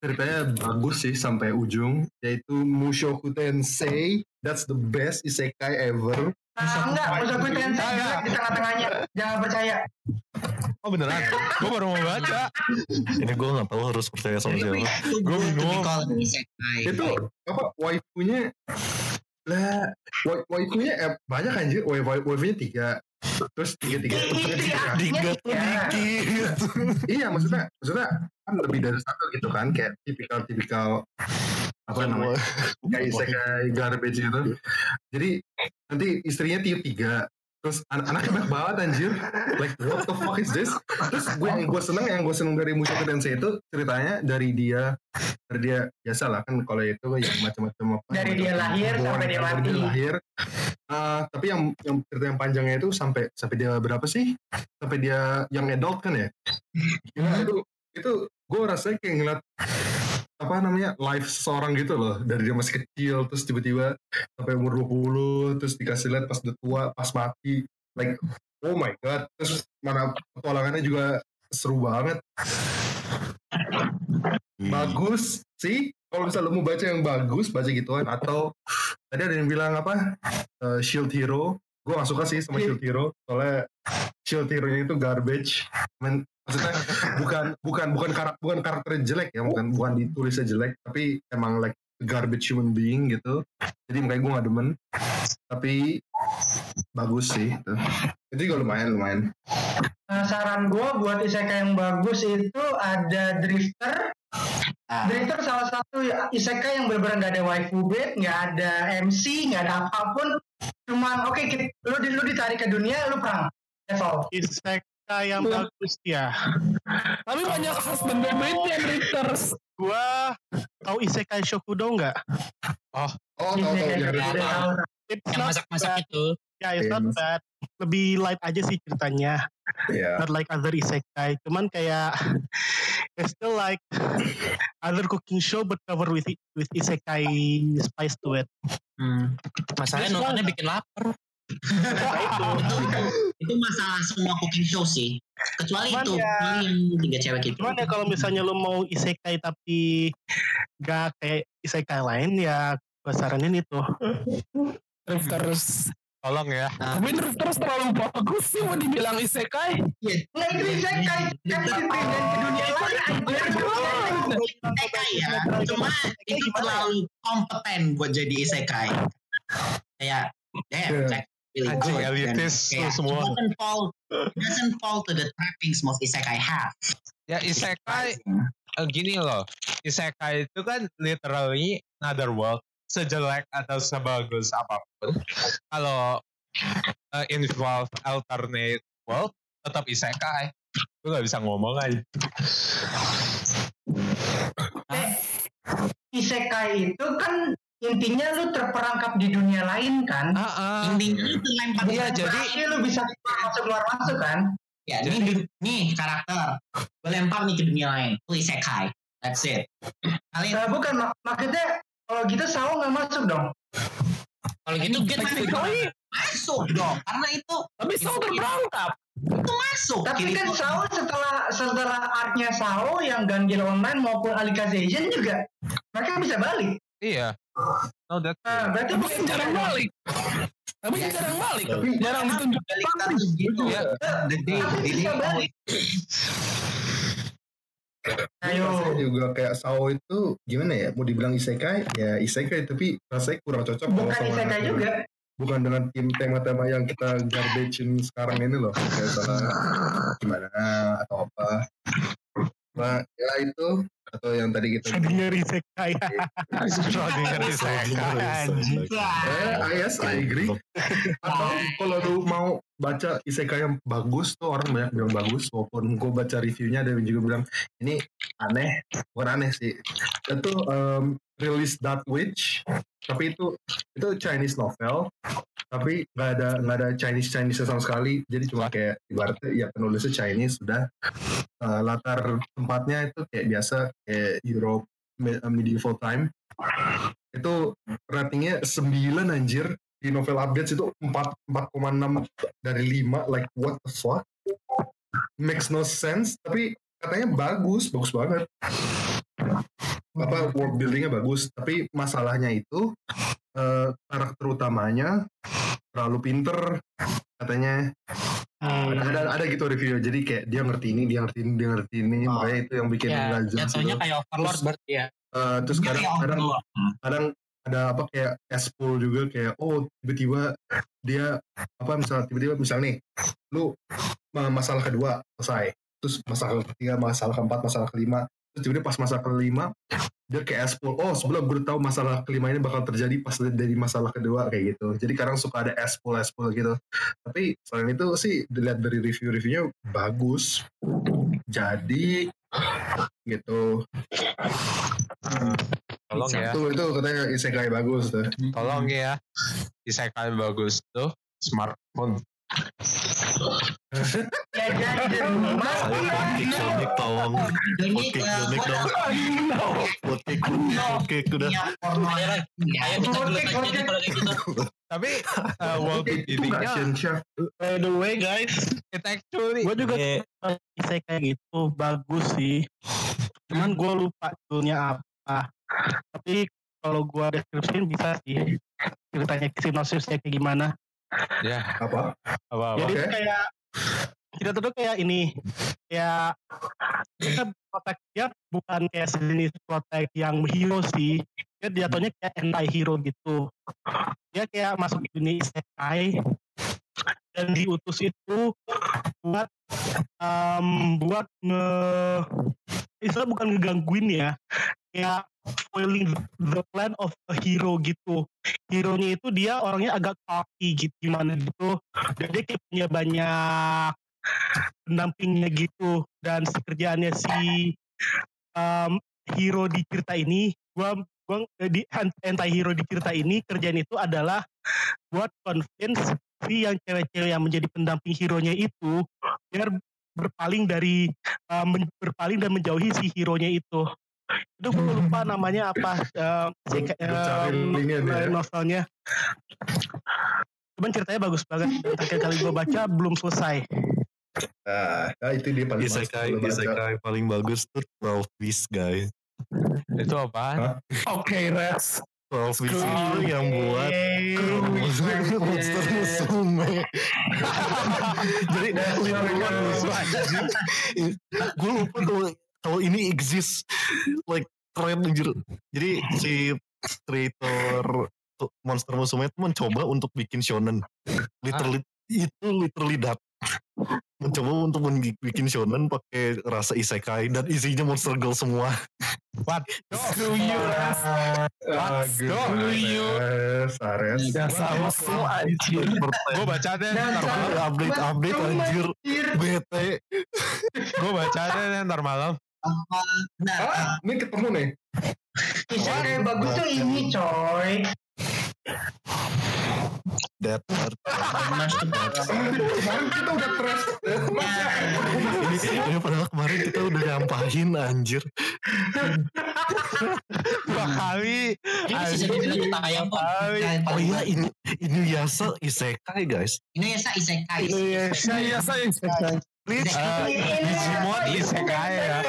ceritanya bagus sih sampai ujung, yaitu Mushoku Tensei. That's the best isekai ever. Ah, enggak, Mushoku Tensei Enggak. di tengah-tengahnya. Jangan percaya. Oh beneran? Gue baru mau baca. Ini gue nggak tahu harus percaya sama siapa. be bingung. Itu apa waifunya? Lah, wa- waifunya eh, banyak anjir. Wa- wa- Waifunya tiga. Terus tiga tiga. Itu ya. Tiga tuh Ya. dikit. iya, maksudnya, maksudnya kan lebih dari satu gitu kan, kayak tipikal-tipikal apa namanya? kayak *laughs* isekai garbage gitu. Jadi nanti istrinya tiga tiga. Terus an anaknya banyak banget anjir. Like what the fuck is this? Terus gue yang gue seneng yang gue seneng dari Mushoku Tensei itu ceritanya dari dia dari dia biasa lah kan kalau itu yang macam-macam apa Dari dia lahir born, sampai dia dari mati. lahir. Ah, tapi yang yang cerita yang panjangnya itu sampai sampai dia berapa sih? Sampai dia yang adult kan ya? Gila, itu itu gue rasanya kayak ngeliat apa namanya life seseorang gitu loh. Dari dia masih kecil terus tiba-tiba sampai umur 20 terus dikasih lihat pas udah tua pas mati. Like oh my god. Terus mana petualangannya juga seru banget. Bagus sih. Kalau misalnya lu mau baca yang bagus baca gituan. Atau tadi ada yang bilang apa? Eh, Shield Hero. Gue gak suka sih sama Shield Hero. Soalnya Shield Hero itu garbage. Men, maksudnya bukan bukan bukan karakter bukan karakternya jelek ya bukan bukan ditulisnya jelek tapi emang like garbage human being gitu jadi makanya gue gak demen tapi bagus sih itu itu juga lumayan lumayan Nah, saran gue buat isekai yang bagus itu ada Drifter. Ah. Drifter salah satu isekai yang benar-benar nggak ada waifu bait, nggak ada MC, nggak ada apa pun. Cuman oke, kita- lu, di- lu ditarik ke dunia, lu perang. That's all. Isekai yang Iya. bagus ya. Tapi banyak husband and wife-nya Drifters. Gua tahu Isekai Shokudo nggak? oh tau tau Isekai yang yang It's Yang masak-masak itu. Ya, it's not bad. Lebih light aja sih ceritanya. ya Not like other isekai. Cuman kayak *laughs* it's still like other cooking show but covered with with isekai spice to it. Hmm. Masalahnya nontonnya bikin lapar. *laughs* itu, itu masalah semua cooking show sih. Kecuali Cuman itu ya- yang tiga cewek itu Cuman ya kalau misalnya lu mau isekai tapi gak kayak isekai lain ya gue saranin itu. Drifters. Tolong ya. Tapi Drifters terlalu bagus sih mau dibilang isekai. Nah itu isekai, kan ke dunia lain. isekai ya. Cuma itu terlalu kompeten buat jadi isekai. Kayak damn Yeah. Really Anjing good elitis kayak semua. it doesn't fall it doesn't fall to the trappings most isekai have Ya isekai eh, gini loh. Isekai itu kan literally another world. Sejelek atau sebagus apa pun. Kalau eh, involve alternate world tetap isekai. Gue gak bisa ngomong aja. Isekai itu kan intinya lu terperangkap di dunia lain kan. Ah, ah. Intinya itu lempar Iya, jadi- Jadi lu bisa keluar masuk keluar masuk kan. Ya, ini du- nih karakter. Gue lempar nih ke dunia lain. Itu isekai. That's it. Kalian Nah, bukan mak- maksudnya kalau gitu Sao nggak masuk dong. Kalau gitu kita technically masuk dong. Karena itu Tapi Sao terperangkap. itu masuk. Tapi Kiri kan Sao setelah setelah artnya Sao yang Gangil Online maupun Alicization juga mereka bisa balik. Iya. No, that's Nah, berarti Tapi kan jarang balik. Tapi kan jarang balik. Tapi Jarang ditunjuk. balik status gitu. Ya. The day, Tapi the bisa balik. Ayo. rasanya juga kayak Sao itu gimana ya mau dibilang isekai ya isekai tapi rasanya kurang cocok Bukan sama- isekai juga. bukan dengan tim tema-tema yang kita garbagein sekarang ini loh kayak salah gimana atau apa nah ya itu atau yang tadi kita Schrödinger isekai. Schrödinger isekai. Eh yes I agree. Atau kalau lu mau baca isekai yang bagus tuh orang banyak bilang bagus walaupun gue baca reviewnya ada yang juga bilang ini aneh. Bukan aneh sih. Itu um, release that witch tapi itu itu Chinese novel tapi nggak ada nggak ada Chinese Chinese sama sekali jadi cuma kayak ibaratnya ya penulisnya Chinese sudah. Uh, latar tempatnya itu kayak biasa kayak Europe uh, medieval time. Itu ratingnya 9 anjir. Di novel updates itu 4 4,6 dari 5 like what the fuck? Makes no sense tapi katanya bagus bagus banget apa world buildingnya bagus tapi masalahnya itu eh, karakter utamanya terlalu pinter katanya Hmm. ada, ada gitu review jadi kayak dia ngerti ini dia ngerti ini dia ngerti ini Oh. makanya itu yang bikin nggak jelas jatuhnya gitu. kayak overlord Terus- berarti ya. Eh, terus kadang kadang Overlord. kadang ada apa kayak S-pool juga kayak oh tiba-tiba dia apa misalnya tiba-tiba misalnya nih lu ma- masalah kedua selesai terus masalah ketiga masalah keempat masalah kelima terus tiba-tiba pas masalah kelima dia kayak S-pool oh sebelum gue tahu masalah kelima ini bakal terjadi pas dari masalah kedua kayak gitu jadi kadang suka ada S-pool S-pool gitu tapi selain itu sih dilihat dari review-reviewnya bagus jadi gitu Tolong ya. itu itu katanya isekai bagus tuh Tolong ya. Isekai bagus tuh smartphone. Ya. Saya Foodcake Sonic tolong eh, Sonic dong Foodcake Foodcake udah kayak. Tapi uh, world Shinsha By the way guys, it actually gue juga suka isekai gitu bagus sih. Cuman gue lupa judulnya apa. Tapi kalau gue deskripsiin bisa sih ceritanya sinopsisnya kayak gimana. Ya. Apa? Apa apa. Jadi itu kayak kita tuh kayak ini kayak kita protek dia bukan kayak sejenis protek yang hero sih. Dia jatuhnya kayak anti hero gitu. Dia kayak masuk ke dunia isekai. Dan diutus itu buat em, buat nge istilah bukan ngegangguin ya. Kayak foiling the plan of a hero gitu. Hero-nya itu dia orangnya agak cocky gitu gimana gitu. Dan dia punya banyak pendampingnya gitu. Dan si kerjaannya si um, hero di cerita ini gua gua eh, di anti hero di cerita ini kerjaan itu adalah buat convince si yang cewek-cewek yang menjadi pendamping hero-nya itu biar berpaling dari men- berpaling dan menjauhi si hero-nya itu itu gue lupa namanya apa uh, si, novelnya. Cuman ceritanya bagus banget dan terakhir kali gue baca belum selesai. Ah ah, itu dia paling Isekai. Isekai paling bagus tuh 12 Beast guys. Itu apa? Oke, Res. 12 Beast itu yang buat monster musume jadi literal musuh anjing gue lupa kalau kalau ini exist like keren anjir jadi si creator monster musume itu mencoba untuk bikin shonen literally itu literally that mencoba untuk bikin shonen pakai rasa isekai dan isinya monster girl semua. What? *laughs* Screw you. Ah. Yes, Ares. Ya sama semua anjir. Gue baca deh Dan ntar malam. update update anjir bete. Gue baca deh ntar malam. Nah, Ah, ini ketemu nih. Isekai bagus tuh ini coy. That part. Kemarin kita udah trash. ini, ini padahal kemarin kita udah nyampahin anjir. Dua kali. Ini ini tayang. Oh iya ini ini biasa isekai guys. ini ya isekai. Please. Isekai. Digimon isekai ya.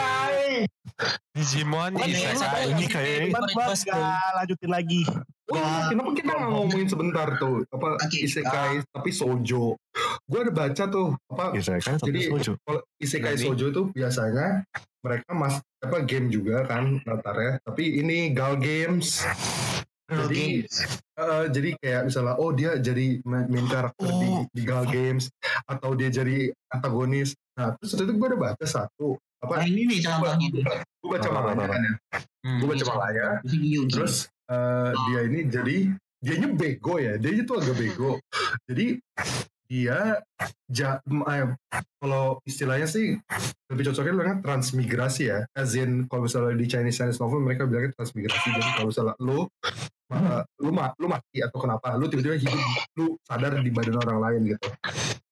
Digimon isekai. Ini kayak nggak lanjutin lagi. Oh, iya, kenapa kita nggak ngomongin sebentar tuh apa isekai tapi sojo? Gue ada baca tuh apa isekai tapi Jadi- sojo. kalau isekai Jadi- sojo tuh biasanya mereka mas apa game juga kan latarnya tapi ini gal games jadi eh, jadi kayak misalnya oh dia jadi main, karakter di, Oh. di gal games atau dia jadi antagonis nah terus itu gue udah baca satu Nah, apa ini nih contohnya. gue baca kan ya? Hmm, gue baca Yugi. terus eh, dia ini jadi dianya bego ya. Dia tuh agak bego. *laughs* Jadi dia ja, eh, kalau istilahnya sih lebih cocoknya bilangnya transmigrasi ya. As in kalau misalnya di Chinese Chinese novel mereka bilangnya transmigrasi. Jadi kalau misalnya lu lu, ma- lu mati atau kenapa lu tiba-tiba hidup lu sadar di badan orang lain gitu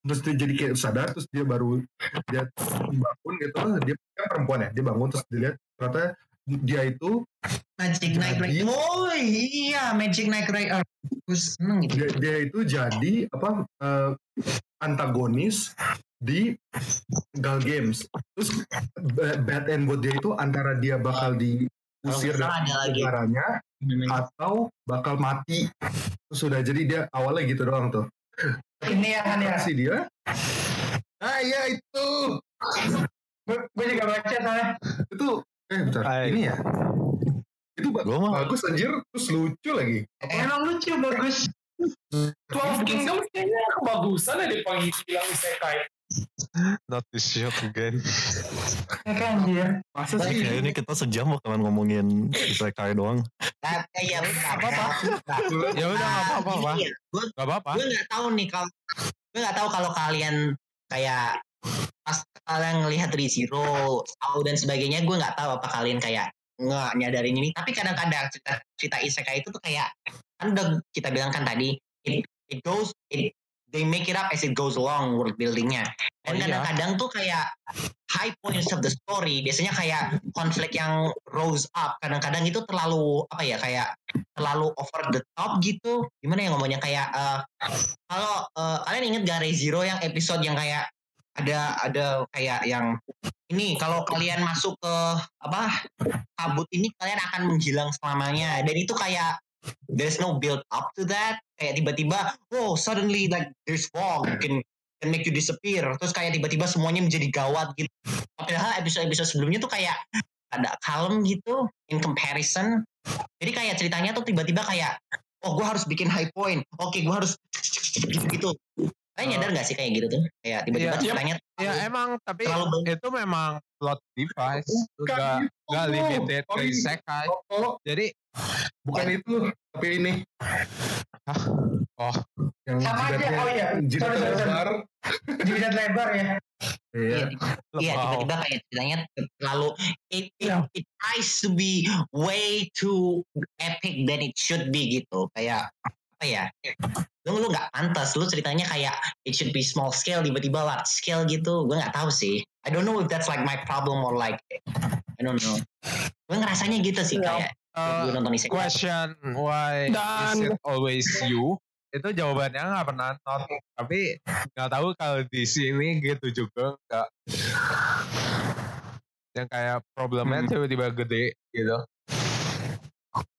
terus dia jadi kayak sadar terus dia baru dia bangun gitu dia kan perempuan ya dia bangun terus dilihat ternyata dia itu Magic Knight Jadi- Rider. Oh iya, Magic Knight Rider. Gue seneng gitu. dia, dia itu jadi apa eh, antagonis di Gal Games. Terus ba- bad end buat dia itu antara dia bakal diusir Kalau dari ada atau bakal mati. Terus sudah jadi dia awalnya gitu doang tuh. Ini ya kan ya. Si dia Ah iya itu. Gue juga baca soalnya. Itu eh bentar. Hai. Ini ya. Itu ba- Gua bagus anjir terus lucu lagi. Emang lucu bagus. Twelve Kingdoms kayaknya kebagusan ya dipagi bilang isekai. Not this shit again. *laughs* Ya kan anjir. Masa sih? Kayak ini kita sejam bakalan ngomongin isekai doang. Nah, iya benar. apa-apa. Ya udah nggak apa-apa, Pak. Apa-apa. gue nggak tahu nih kalau gue nggak tahu kalau kalian kayak pas kalian ngelihat Rizero, Sao dan sebagainya, gue nggak tahu apa kalian kayak nggak nyadarin ini. Tapi kadang-kadang cerita cerita isekai itu tuh kayak kan udah kita bilang kan tadi it, it goes it they make it up as it goes along world buildingnya. Dan Oh, iya. kadang-kadang tuh kayak high points of the story biasanya kayak konflik yang rose up kadang-kadang itu terlalu apa ya kayak terlalu over the top gitu gimana ya ngomongnya kayak eh, kalau eh, kalian inget gak Zero yang episode yang kayak ada ada kayak yang ini kalau kalian masuk ke apa kabut ini kalian akan menghilang selamanya dan itu kayak there's no build up to that. Kayak tiba-tiba oh suddenly like there's fog can can make you disappear. Terus kayak tiba-tiba semuanya menjadi gawat gitu. Padahal episode-episode sebelumnya tuh kayak ada kalem gitu in comparison. Jadi kayak ceritanya tuh tiba-tiba kayak oh gue harus bikin high point. Oke gue harus gitu gitu kalian nyadar gak sih kayak gitu tuh kayak tiba-tiba Iya. ceritanya Ya emang tapi Terlalu banyak. itu memang plot device. Bukan Gak, gitu. gak limited Oh, isekai. Oh, Jadi bukan itu, tapi ini oh yang Sama aja, oh iya. jidat Sorry, lebar. Jidat lebar ya. Iya. Iya Wow. tiba-tiba kayak ceritanya terlalu it, it, Iya. it tries to be way too epic than it should be gitu kayak apa ya lu lu nggak pantas lu ceritanya kayak it should be small scale tiba-tiba large scale gitu gue nggak tahu sih I don't know if that's like my problem or like I don't know gue ngerasanya gitu sih Ya, kayak uh, gue nonton isekai question why Dan- is it always you? Itu jawabannya nggak pernah not. Tapi nggak tahu kalau di sini gitu juga nggak. Yang kayak problemnya Hmm. tiba-tiba gede gitu.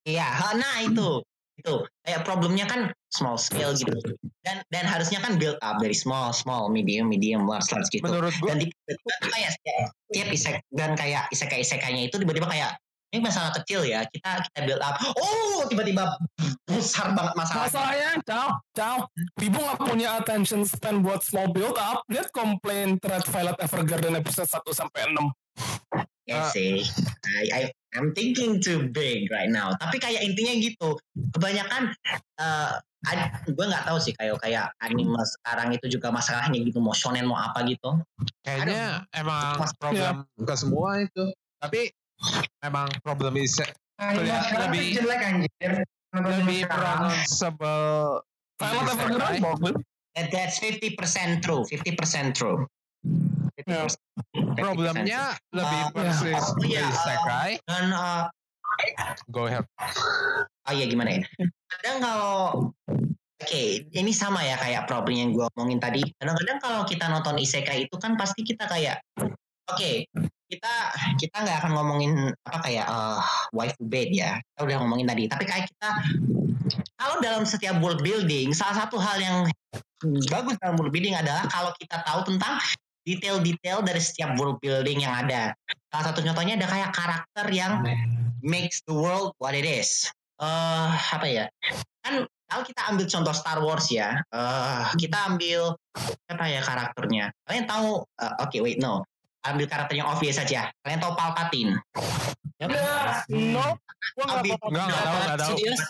Iya, nah itu itu kayak problemnya kan small scale gitu dan dan harusnya kan build up dari small small medium medium large large gitu Menurut gue dan tiba-tiba tuh kayak setiap isek dan kayak isekai isekainya itu tiba-tiba kayak ini masalah kecil ya kita kita build up oh tiba-tiba besar banget masalahnya Masalahnya, ciao, ciao. Wibu nggak punya attention span buat small build up. Lihat komplain thread Violet Evergarden episode 1 sampai 6. ya sih I, I I'm thinking too big right now. Tapi kayak intinya gitu. Kebanyakan eh gue nggak tahu sih kayak kayak anime sekarang itu juga masalahnya gitu mau shonen mau apa gitu. Kayaknya emang Mas- problem ke semua itu. Tapi emang problem is Anime sekarang lebih- tuh jelek anjir. Lebih pronounceable Violet bagus. That's 50% true 50% true 50%. Problemnya lebih Uh, persis iya, uh, isekai. dan eh, Go ahead. oh iya gimana ya kadang kalau oke ini sama ya kayak problem yang gue omongin tadi kadang-kadang kalau kita nonton isekai itu kan pasti kita kayak oke kita kita nggak akan ngomongin apa kayak eh, waifu bed ya kita udah ngomongin tadi tapi kayak kita kalau dalam setiap world building salah satu hal yang bagus dalam world building adalah kalau kita tahu tentang detail-detail dari setiap world building yang ada. Salah satu contohnya ada kayak karakter yang makes the world what it is. Eh apa ya? Kan kalau kita ambil contoh Star Wars ya eh kita ambil apa ya karakternya? Kalian tahu eh, oke wait no. Ambil karakter yang obvious saja. Kalian tahu Palpatine? Ya, No, gua nggak tahu, enggak tahu. Sidious.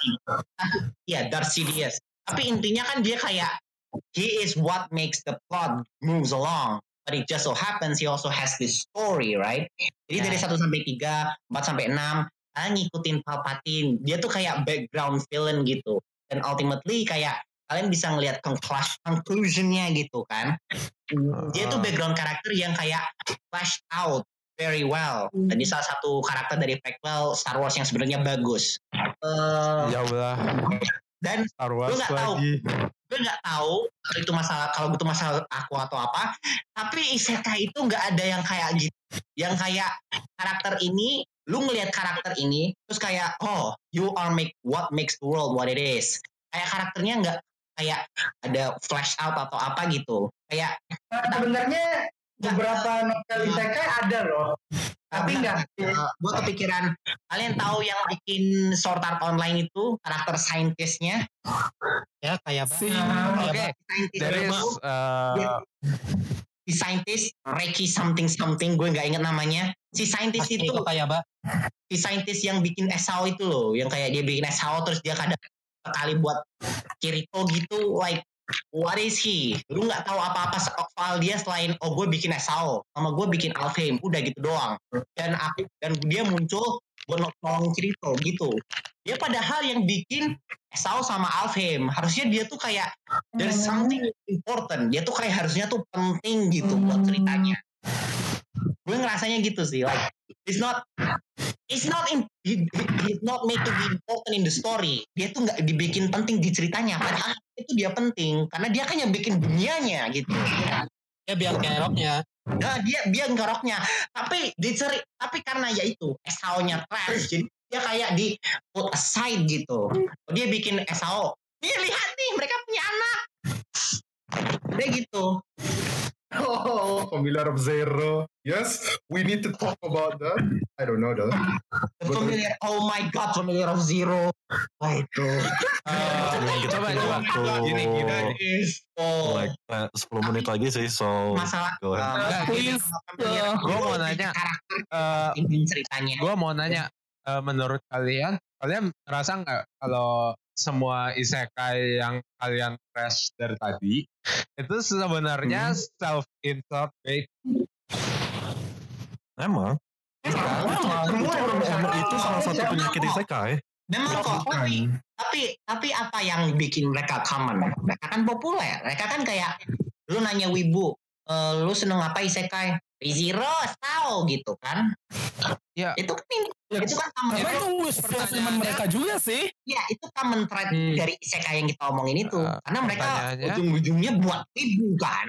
Iya, Darth Sidious. Tapi intinya kan dia kayak he is what makes the plot moves along. But it just so happens he also has this story, right? Jadi Ya. dari 1 sampai 3, 4 sampai 6, kalian ngikutin Palpatine. Dia tuh kayak background villain gitu. Dan ultimately kayak kalian bisa ngelihat conclus- conclusionnya gitu kan. Dia tuh Ah. background karakter yang kayak fleshed out very well. Dan dia salah satu karakter dari prequel Star Wars yang sebenarnya bagus. Eh, Jauh lah. dan Star Wars nggak tahu. Gue nggak tahu kalau itu masalah kalau itu masalah aku atau apa tapi isekai itu nggak ada yang kayak gitu. Yang kayak karakter ini lu ngelihat karakter ini terus kayak oh you are make what makes the world what it is. Kayak karakternya nggak kayak ada flash out atau apa gitu. Kayak Nah, sebenarnya beberapa novel isekai ada loh. Tapi nggak. gue kepikiran kalian tahu yang bikin Sword Art Online itu karakter saintisnya Ya kayak Si kayak Oke, Saintis there is itu- uh, si saintis Reiki something something gue nggak inget namanya. Si saintis Pasti itu itu kayak Mbak. si saintis yang bikin SAO itu loh yang kayak dia bikin SAO terus dia kadang sekali buat Kirito gitu like what is he? Lu nggak tahu apa-apa so- soal dia selain oh gue bikin SAO sama gue bikin Alfheim. Udah gitu doang. Dan aku dan dia muncul buat nolong Kirito gitu. Dia padahal yang bikin SAO sama Alfheim. Harusnya dia tuh kayak there's something important. Dia tuh kayak harusnya tuh penting gitu buat ceritanya gue ngerasanya gitu sih like it's not it's not in, he's not made to be important in the story. Dia tuh nggak dibikin penting di ceritanya padahal itu dia penting. Karena dia kan yang bikin dunianya gitu. Ya biar keroknya. nah dia dia ngeroknya. Tapi diceri tapi karena ya itu SAO-nya trash jadi dia kayak di put aside gitu. Dia bikin SAO nih lihat nih mereka punya anak. Dia gitu Oh, *laughs* Familiar of Zero. Yes, we need to talk about that. I don't know though. The *laughs* familiar oh my god familiar of zero wah itu uh, Kita coba coba gini gini oh like eh, 10 menit lagi sih, so masalah go ahead. uh, Please, uh, Gua mau nanya. karakter uh, ceritanya gue mau nanya eh, menurut kalian kalian ngerasa nggak kalau semua isekai yang kalian crash dari tadi itu sebenarnya self insert based Emang, Semua emang. emang. Itu salah satu penyakit isekai. memang kok tapi tapi tapi apa yang bikin mereka common? Mereka kan populer. Mereka kan kayak lu nanya wibu eh, lu seneng apa isekai Rizero tahu gitu kan. Ya. itu kan Ya, itu kan common itu wish fulfillment mereka. juga sih. ya itu common thread Hmm. dari isekai yang kita omongin itu. Uh, karena mereka ujung-ujungnya buat wibu kan.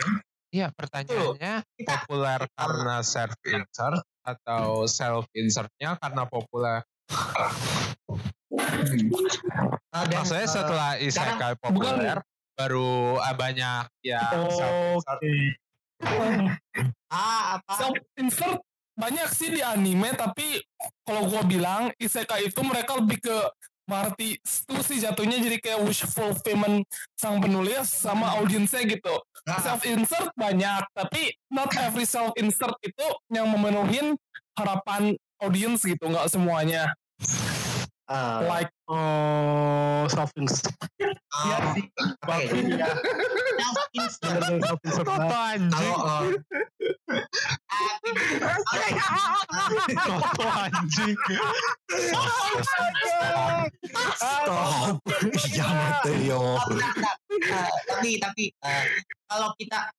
Iya pertanyaannya kita populer karena self insert atau self insertnya karena populer eh, dan, maksudnya eh, setelah isekai populer baru ah, banyak yang self insert *laughs* ah apa Self insert banyak sih di anime tapi kalau gua bilang isekai itu mereka lebih ke Marty itu sih jatuhnya jadi kayak wish fulfillment sang penulis sama audiensnya gitu. Self insert banyak, tapi not every self insert itu yang memenuhi harapan audience gitu, nggak semuanya. Eh, Like Oh, self insert. Iya sih. Apa ya? Iya, insert Toto banget. anjing. Kalau eh, Toto anjing. Stop. Ya. Oh. Eh, tapi tapi eh, kalau kita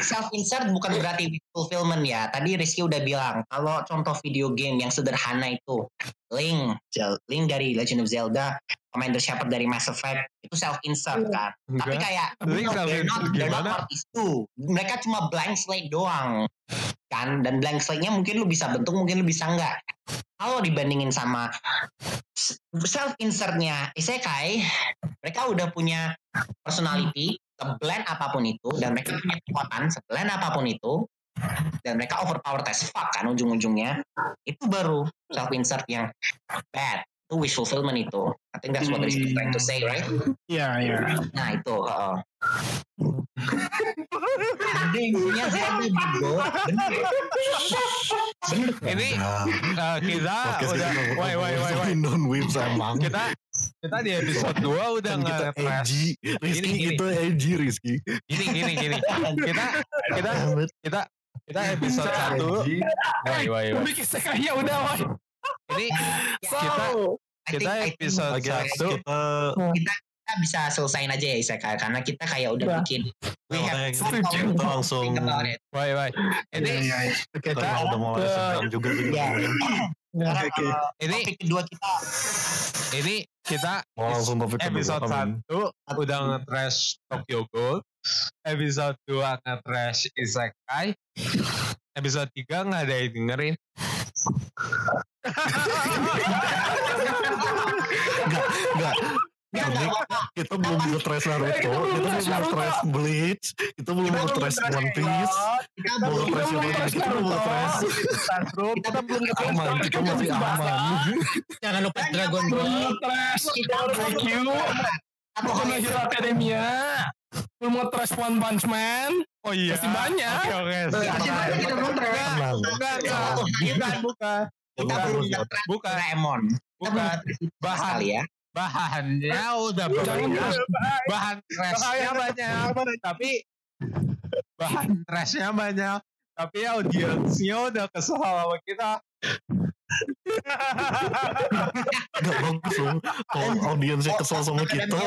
self insert bukan berarti fulfillment ya. Tadi Rizky udah bilang kalau contoh video game yang sederhana itu Link, Link dari Legend of Zelda, Commander Shepard dari Mass Effect itu self insert kan. Tapi Enggak. kayak Link no, they're not, they're not gimana? artists too. Mereka cuma blank slate doang kan dan blank slate-nya mungkin lu bisa bentuk mungkin lu bisa enggak kalau dibandingin sama self insertnya isekai mereka udah punya personality seblend apa pun itu dan mereka punya kekuatan seblend apa pun itu dan mereka overpowered as fuck kan ujung-ujungnya. Itu baru self insert yang bad. Itu wish fulfillment itu. I think that's what Rizky trying to say right? Iya, iya. nah itu bener bener. Ini eh, kita udah, wait, wait, wait, wait. non whips emang. Kita kita di episode 2 udah Kan kita edgy. Rizky Gini, gini. itu edgy Rizky. Gini, gini, gini. Kita kita it. kita kita episode 1 Edgy. Wait, wait, wait. bikin isekai ya udah, woi. Ini So, kita kita episode satu kita kita bisa selesain aja ya Isekai karena kita kayak udah Udah. bikin we have Oke, some kita langsung- think about it. wait, wait. Ini kita kita udah mulai sejam juga Iya. Karena kalau ini topik kedua kita ini kita Mau langsung topik episode. 1 udah nge-trash Tokyo Ghoul. Episode 2 nge-trash Isekai. Episode 3 *laughs* nggak ada yang dengerin. Enggak, enggak. Kita belum nge-trash Naruto, kita belum nge-trash Bleach, kita belum Kita belum nge-trash nge-trash One Piece, kita mau belum yang lain, kita belum nge-trash Classroom, kita belum aman, kita masih aman. Jangan lupa Dragon belum Ball. Thank you. Boku no Hero Academia. Belum nge-trash One Punch Man. Oh iya. Masih banyak. Oke, oke. Masih banyak kita belum trash. Enggak, Bukan, bukan. kita belum Bukan. Doraemon. Kita belum Bukan. Bahan. sekali ya. Bahannya udah banyak. Bahan trashnya banyak. Tapi bahan trashnya banyak. Tapi audiensnya udah kesel sama kita. Enggak bagus loh. Kalau audiensnya kesel sama kita,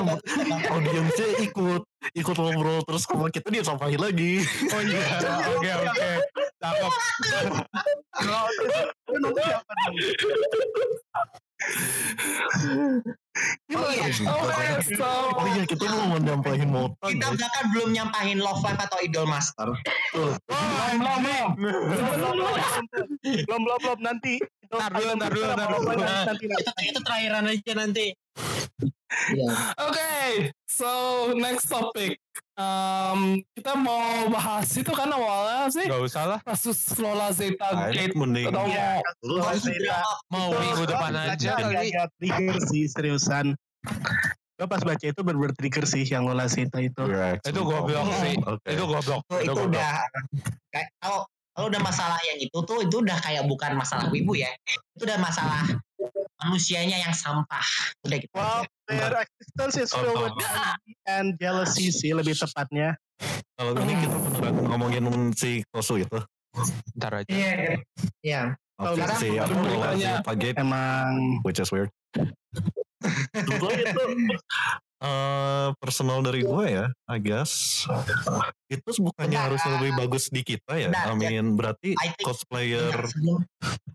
audiensnya ikut ikut ngobrol terus sama kita dia sampahin lagi. Oh iya. Oke, oke. Cakep. Oh iya, Oke, so. Oh iya kita belum menyampaikan mota kita bahkan belum nyampahin Love Live atau Idol Master. Belum, belum, belum. belum belum belum nanti. Ntar dulu, ntar dulu, ntar. Itu, itu terakhiran aja nanti. Oke, so next topic. Um, kita mau bahas itu kan awalnya sih Gak usah lah. kasus Lola Zeta Nah, Gate mending atau Iya. Oh, sih. iya. Mau minggu depan aja kali. agak trigger sih seriusan. Gue pas baca itu bener-bener trigger sih yang Lola Sita itu. Itu goblok sih. Oke. Itu goblok. itu, itu goblok. udah kayak kalau kalau udah masalah yang itu tuh itu udah kayak bukan masalah wibu ya itu udah masalah manusianya yang sampah udah gitu Well, aja. their existence is filled with envy and jealousy sih lebih tepatnya. Kalau ini kita beneran ngomongin si Kosu itu. Ntar aja. Iya. Iya. Oke, sekarang si beritanya- si Pagate, Emang which is weird. Itu itu eh, personal dari gue ya, I guess. Itu bukannya harus ah. lebih bagus di kita ya? Bentar, I mean, berarti I think- cosplayer Bentar, sebelum,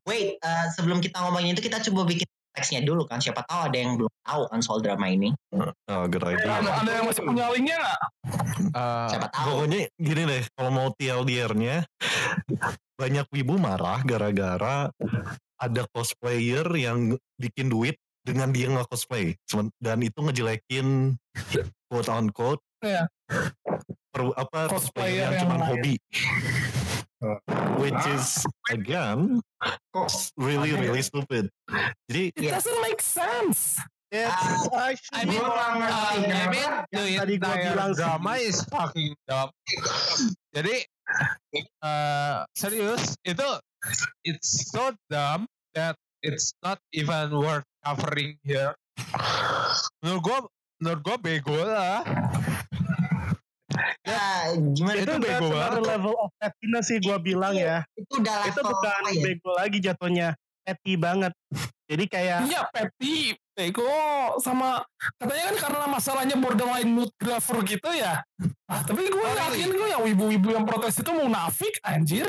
wait eh, sebelum kita ngomongin itu kita coba bikin teksnya dulu kan siapa tahu ada yang belum tahu kan soal drama ini oh, good idea. ada, ada yang masih punya linknya nggak? Eh, siapa tahu Pokoknya gini deh, kalau mau TLDR-nya banyak wibu marah gara-gara ada cosplayer yang bikin duit dengan dia nggak cosplay dan itu ngejelekin *laughs* quote on quote Iya. per, apa Cosplayer cosplayer yang yang cuma hobi which is again really aneh ya? really stupid. Jadi It doesn't make sense. It's Ah, actually I mean, nggak ngerti uh, I mean, tadi gua bilang drama is fucking dumb. Jadi, uh, serius itu it's so dumb that it's not even worth covering here. Menurut gua, menurut gua bego lah. Ya, gimana itu bego banget. level of pettiness sih gua bilang ya. itu udah Itu bukan ya? bego lagi jatuhnya. Petty banget. Jadi kayak Iya, Petty, Bego, sama katanya kan karena masalahnya borderline mood grafer gitu ya. Ah, tapi gue yakin gue yang wibu-wibu yang protes itu munafik, anjir.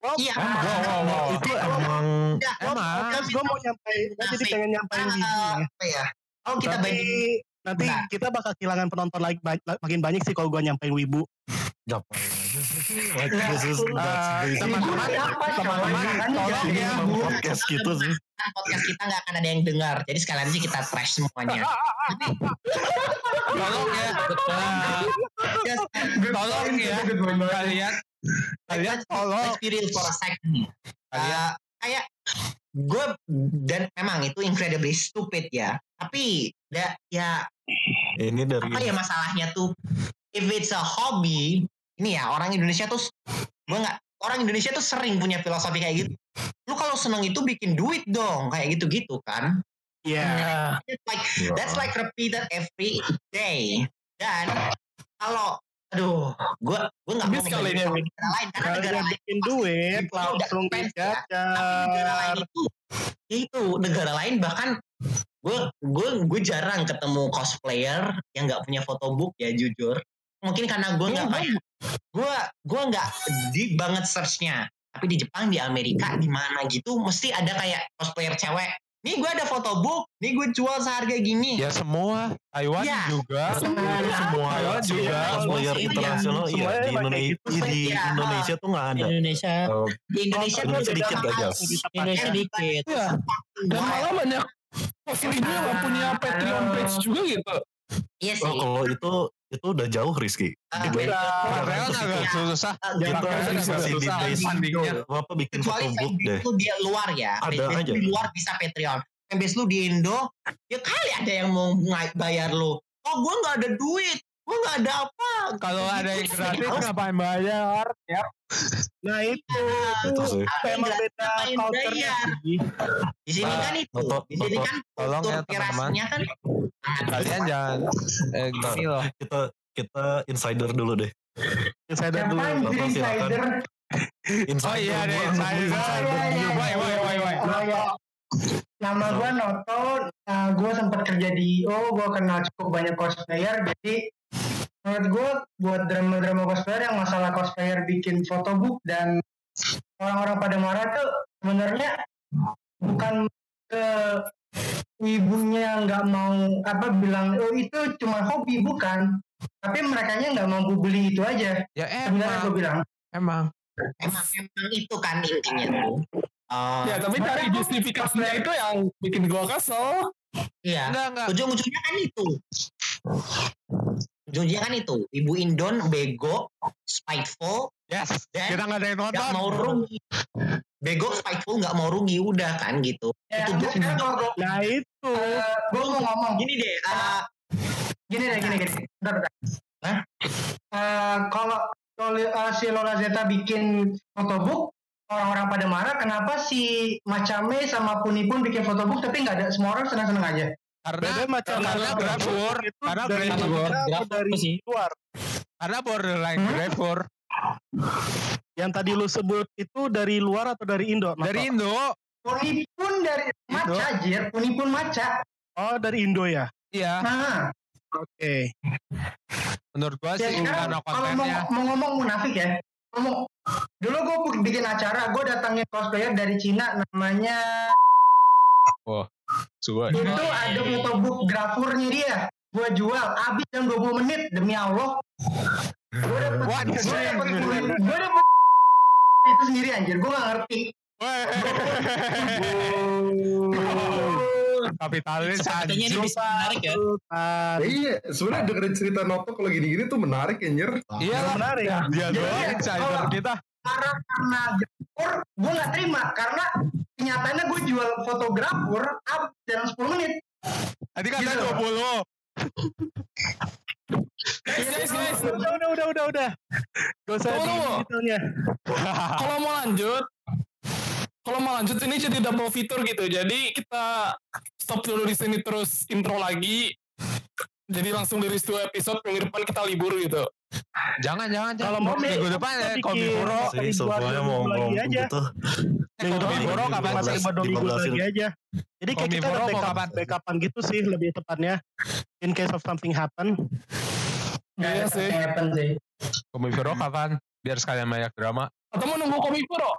Iya. Wow, wow, wow. itu emang Udah, Emang. gue mau nyampein, gua jadi pengen nyampein Ah, wibu ya. apa ya? Kalau kita Tapi bandingin nanti Nah. kita bakal kehilangan penonton lagi makin banyak sih kalau gua nyampein wibu. ngapain aja sih? Uh, teman-teman, teman-teman, tolong ya. podcast gitu sih. kan podcast kita nggak akan ada yang dengar. Jadi sekalian aja kita trash semuanya. Tolong ya. Uh, tolong ya. Kalian, kalian be real for a second. Kalian Uh, kayak gue dan memang itu incredibly stupid ya. Tapi da, ya Ini dari apa ya masalahnya tuh? If it's a hobby, ini ya orang Indonesia tuh gue nggak orang Indonesia tuh sering punya filosofi kayak gitu. Lu kalau seneng itu bikin duit dong, kayak gitu-gitu kan. Iya. Ya. It's like Ya. that's like repeated every day. Dan kalau aduh, gue gue nggak mau Habis kali ini, negara lain karena negara lain bikin duit langsung offense ya. negara lain itu itu negara lain bahkan gue gue gue jarang ketemu cosplayer yang nggak punya photobook ya jujur. Mungkin karena gue nggak kayak gue gue nggak deep banget searchnya. Tapi di Jepang di Amerika di mana gitu mesti ada kayak cosplayer cewek nih gue ada photobook nih gue jual seharga gini Ya semua, Taiwan Iya. juga. semua Taiwan juga. player Iya. internasional iya di Indonesia gitu di Iya. Indonesia tuh nggak Di ada. Indonesia, Oh, di Indonesia Oh, tuh Indonesia dikit beda aja. Indonesia dikit. Iya. Dan malah banyak posting ini yang nggak punya Patreon page juga gitu. iya sih oh kalau itu itu udah jauh Rizky. Ah, Di- beda. Taiwan agak susah. Ah, masih di susah base bandingnya. apa bikin kecuali fanbase deh. lu dia luar ya Ada aja. di luar bisa Patreon fanbase lu di Indo ya kali ada yang mau bayar lu oh gue nggak ada duit gue nggak ada apa Kalau ada yang Itu gratis ngapain bayar? Ya. Nah itu Itu sih. apa yang emang gratis, beda apa yang culture bayar sih. di sini Nah, kan itu di sini kan tolong kultur ya, teman-teman. pirasinya kan Kalian jangan eh, gini loh. Kita kita insider dulu deh. Insider dulu. Bapak silakan. insider? Oh iya gua- insider. gua insider. Iya, iya, Wai wai wai wai. Oh, ya. Nama gue Noto, nah, gue sempat kerja di IO, gue kenal cukup banyak cosplayer, jadi menurut gue buat drama-drama cosplayer yang masalah cosplayer bikin photobook dan orang-orang pada marah tuh sebenarnya bukan ke ibunya nggak mau apa bilang oh itu cuma hobi bukan. Tapi mereka nggak mampu beli itu aja. Ya sebenarnya gue emang, bilang. Emang. emang emang itu kan intinya tuh. Eh, Ya, tapi dari justifikasinya itu yang bikin gua kesel. iya. Enggak enggak. ujung-ujungnya kan itu ujungnya kan itu ibu Indon bego spiteful Yes. dan Kita nggak ada yang nonton. mau rugi bego spiteful nggak mau rugi udah kan gitu ya, itu gue Nah itu. gue mau ngomong gini deh eh, gini deh gini gini bentar, bentar. Hah? Eh, kalau kalau, eh, si Lola Zeta bikin photobook orang-orang pada marah kenapa si Macame sama Puni pun bikin photobook tapi nggak ada semua orang senang-senang aja Karena Beda macam karena gravur, itu karena Gravur dari sih. luar. karena borderline Hmm? gravur Yang tadi lu sebut itu dari luar atau dari Indo? Dari Indo. Puni pun dari maca jir Puni pun maca Oh dari Indo ya. Iya. nah Oke. Menurut gua ya sih karena kalau mau, mau ngomong munafik ya ngomong dulu gue bikin acara gue datangin cosplayer dari Cina namanya Suwe. itu ada photobook grafurnya dia gue jual habis dalam 20 menit demi Allah gue dapet What? gue dapet gue dapet itu sendiri anjir gue gak ngerti Kapitalis Katanya ini bisa menarik ya. Iya, sebenarnya dengerin cerita Noto kalau gini-gini tuh menarik anjir. Iya menarik. Dia doang ya, insider kalau- kita. Marah karena gapur gue nggak terima karena kenyataannya gue jual fotografer up dalam 10 menit Tadi kata Gitu. 20. *laughs* Guys, guys, guys. Udah, udah, udah, udah, udah. Gak usah detailnya. kalau mau lanjut kalau mau lanjut ini jadi double fitur gitu jadi kita stop dulu di sini terus intro lagi jadi langsung dari dua episode minggu depan kita libur gitu Jangan, jangan, jangan. Kalau mau minggu depan ya, sih dua semuanya minggu mau ngomong gitu Minggu Komi depan Furo kapan sih? minggu 15 lagi aja. Jadi kayak kita ada backup, backupan gitu sih lebih tepatnya. In case of something happen. Iya sih. happen sih Komi Furo kapan? Biar sekalian banyak drama. atau mau nunggu Komifuro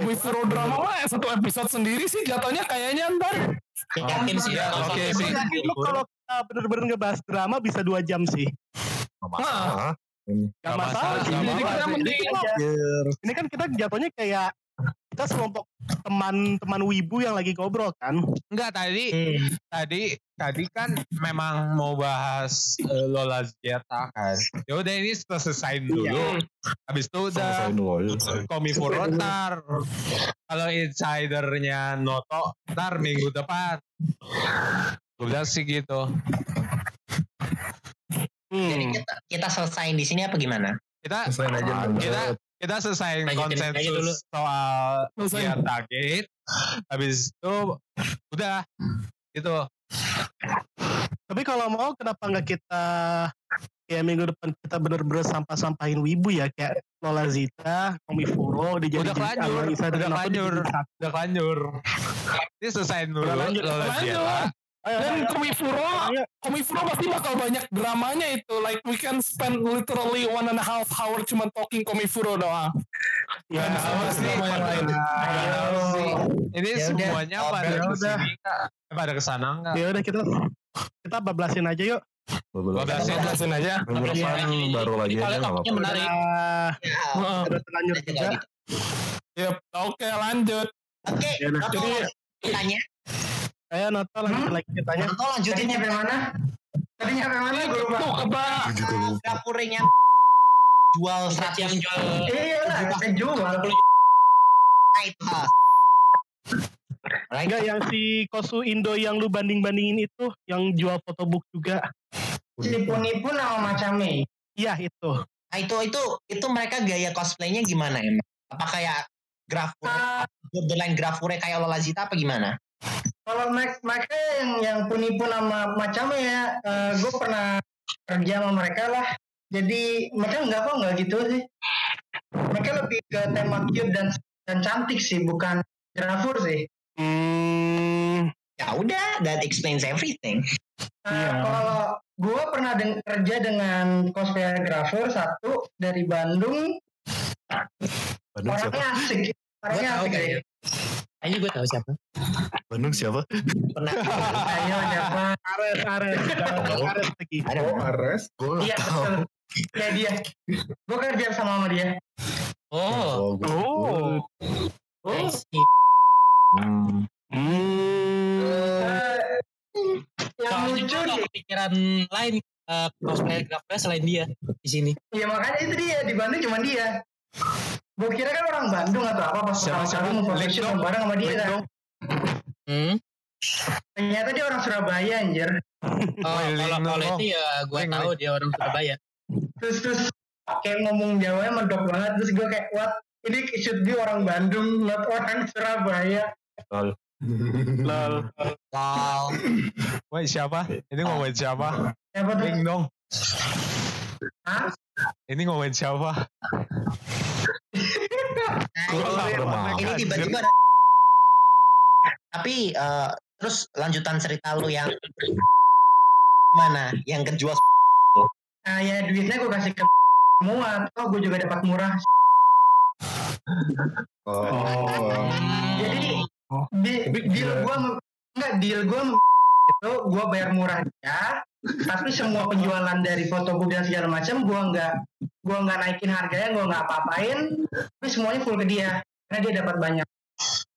Komifuro drama mah satu episode sendiri sih jatuhnya kayaknya ntar Yakin sih ya. Oke Oke sih. Kalau bener-bener ngebahas drama bisa dua jam sih. Gak Gak masalah. masalah, gak masalah. kita- Mending ini aja. Ini kan kita jatuhnya kayak kita sekelompok teman-teman wibu yang lagi ngobrol kan. Enggak, tadi Hmm. tadi tadi kan memang mau bahas eh, Lola Zeta kan. Ya udah ini selesaiin dulu. Habis itu udah. Komi Furo ntar. Kalau insidernya Noto ntar minggu depan. Gue bilang sih gitu. Jadi Hmm. kita, kita selesaiin di sini apa gimana? Kita Selain aja kita kita selesaiin Lanjutin aja dulu. konsensus soal Selesai. Zeta Gate. Habis itu udah gitu. Tapi kalau mau kenapa nggak kita kayak minggu depan kita bener-bener sampah-sampahin wibu ya kayak Lola Zita, Komi Furo, dijadi Udah kelanjur, udah kelanjur. Udah kelanjur. Ini selesaiin dulu Udah lanjut, Lola lanjut. Dan Komifuro. Komifuro pasti bakal banyak dramanya itu like we can spend literally one and a half hour cuma talking Komifuro doang Ya, Dan sama sih. Ini Ya udah. semuanya pada Ya udah. ke sini nggak? Eh, Pada ke sana nggak? ya udah kita kita bablasin aja yuk. Bablasin. jelasin aja beberapa baru lagi aja nggak apa-apa. menarik. Nah, Heeh. udah terlanjur Kita juga. Yep. oke lanjut Oke, Ya udah. Noto Jadi- tanya. Ayo Nata lanjut lagi ceritanya. Noto tadi lanjutin nyampe mana tadi nyampe mana gue lupa tuh keba Gue juga lupa. Dapurnya jual 100 yang jual iya lah kejual itu. Right? Enggak yang si Kosu Indo yang lu banding-bandingin itu yang jual fotobook juga. nipu-nipu nama macamnya Iya itu. Nah, itu itu itu mereka gaya cosplaynya gimana emang? Apa kayak grafure, Ah. borderline grafure kayak Lola Zita apa gimana? Kalau mereka, mereka yang yang penipu nama macamnya ya gue pernah kerja sama mereka lah jadi mereka nggak kok nggak gitu sih mereka lebih ke tema cute dan dan cantik sih bukan grafur sih Hmm, Ya udah, that explains everything. Nah, Iya. kalau gue pernah deng- kerja dengan cosplayer grafur satu dari Bandung Bandung siapa? orangnya asik orangnya asik kayaknya. Kayaknya gue tahu siapa. Bandung siapa? Pernah ayo siapa Ares, Ares, Oh. Ares lagi. ada Oh, Ares. Gue iya betul kayak dia gue kerja sama sama dia Oh. Oh. I see. Hmm. Hmm. Eh, yang lucu nih kepikiran lain uh, cosplayer grafnya selain dia di sini. ya makanya itu dia di Bandung cuma dia gue kira kan orang Bandung atau apa pas Siapa- pertama siapa? dong. bareng sama dia kan. Hmm. ternyata dia orang Surabaya anjir Oh, kalau kalau itu ya gue tahu dia orang Surabaya. terus terus kayak ngomong Jawa medok banget terus gue kayak what ini should be orang Bandung not orang Surabaya Lol. Lol. Wait siapa? Ini ngomongin siapa? siapa tuh dong. Hah? Ini ngomongin siapa? Nah, ini tiba-tiba ada tapi eh, terus lanjutan cerita lu yang mana yang kejual nah ya duitnya gue kasih ke semua oh gue juga dapat murah Oh. jadi Oh. di, Tapi deal gue enggak deal gue itu gue bayar murah dia tapi semua penjualan dari fotobook dan segala macam gue nggak gue nggak naikin harganya gue nggak apa-apain tapi semuanya full ke dia karena dia dapat banyak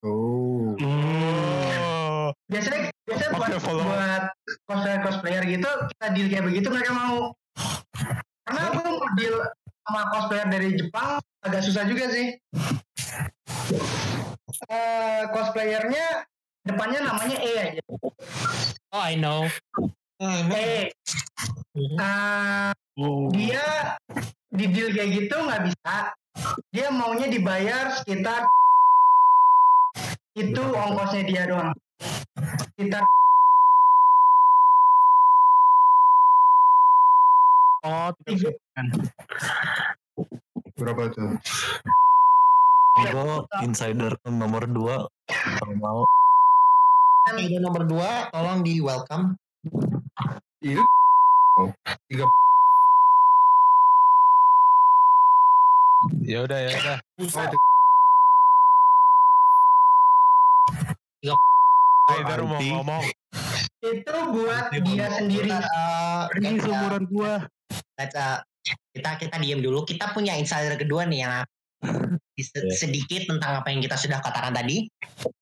Oh. Oh. biasanya biasanya buat follow. buat cosplayer cosplayer gitu kita deal kayak begitu mereka mau karena gue mau deal sama cosplayer dari Jepang agak susah juga sih. Eh cosplayernya depannya namanya E aja. Oh, I know. E. Ah, Oh. dia di deal kayak gitu nggak bisa. Dia maunya dibayar sekitar itu ongkosnya dia doang. Sekitar Oh, tiga, Berapa tuh? Gue insider nomor 2 kalau mau Ide nomor dua, tolong di welcome. Itu oh, tiga Ya udah ya udah. Spider mau Anti. ngomong. itu buat dia sendiri. Eh, Ini seumuran gua. kita kita diam dulu. Kita punya insider kedua nih yang sedikit tentang apa yang kita sudah katakan tadi.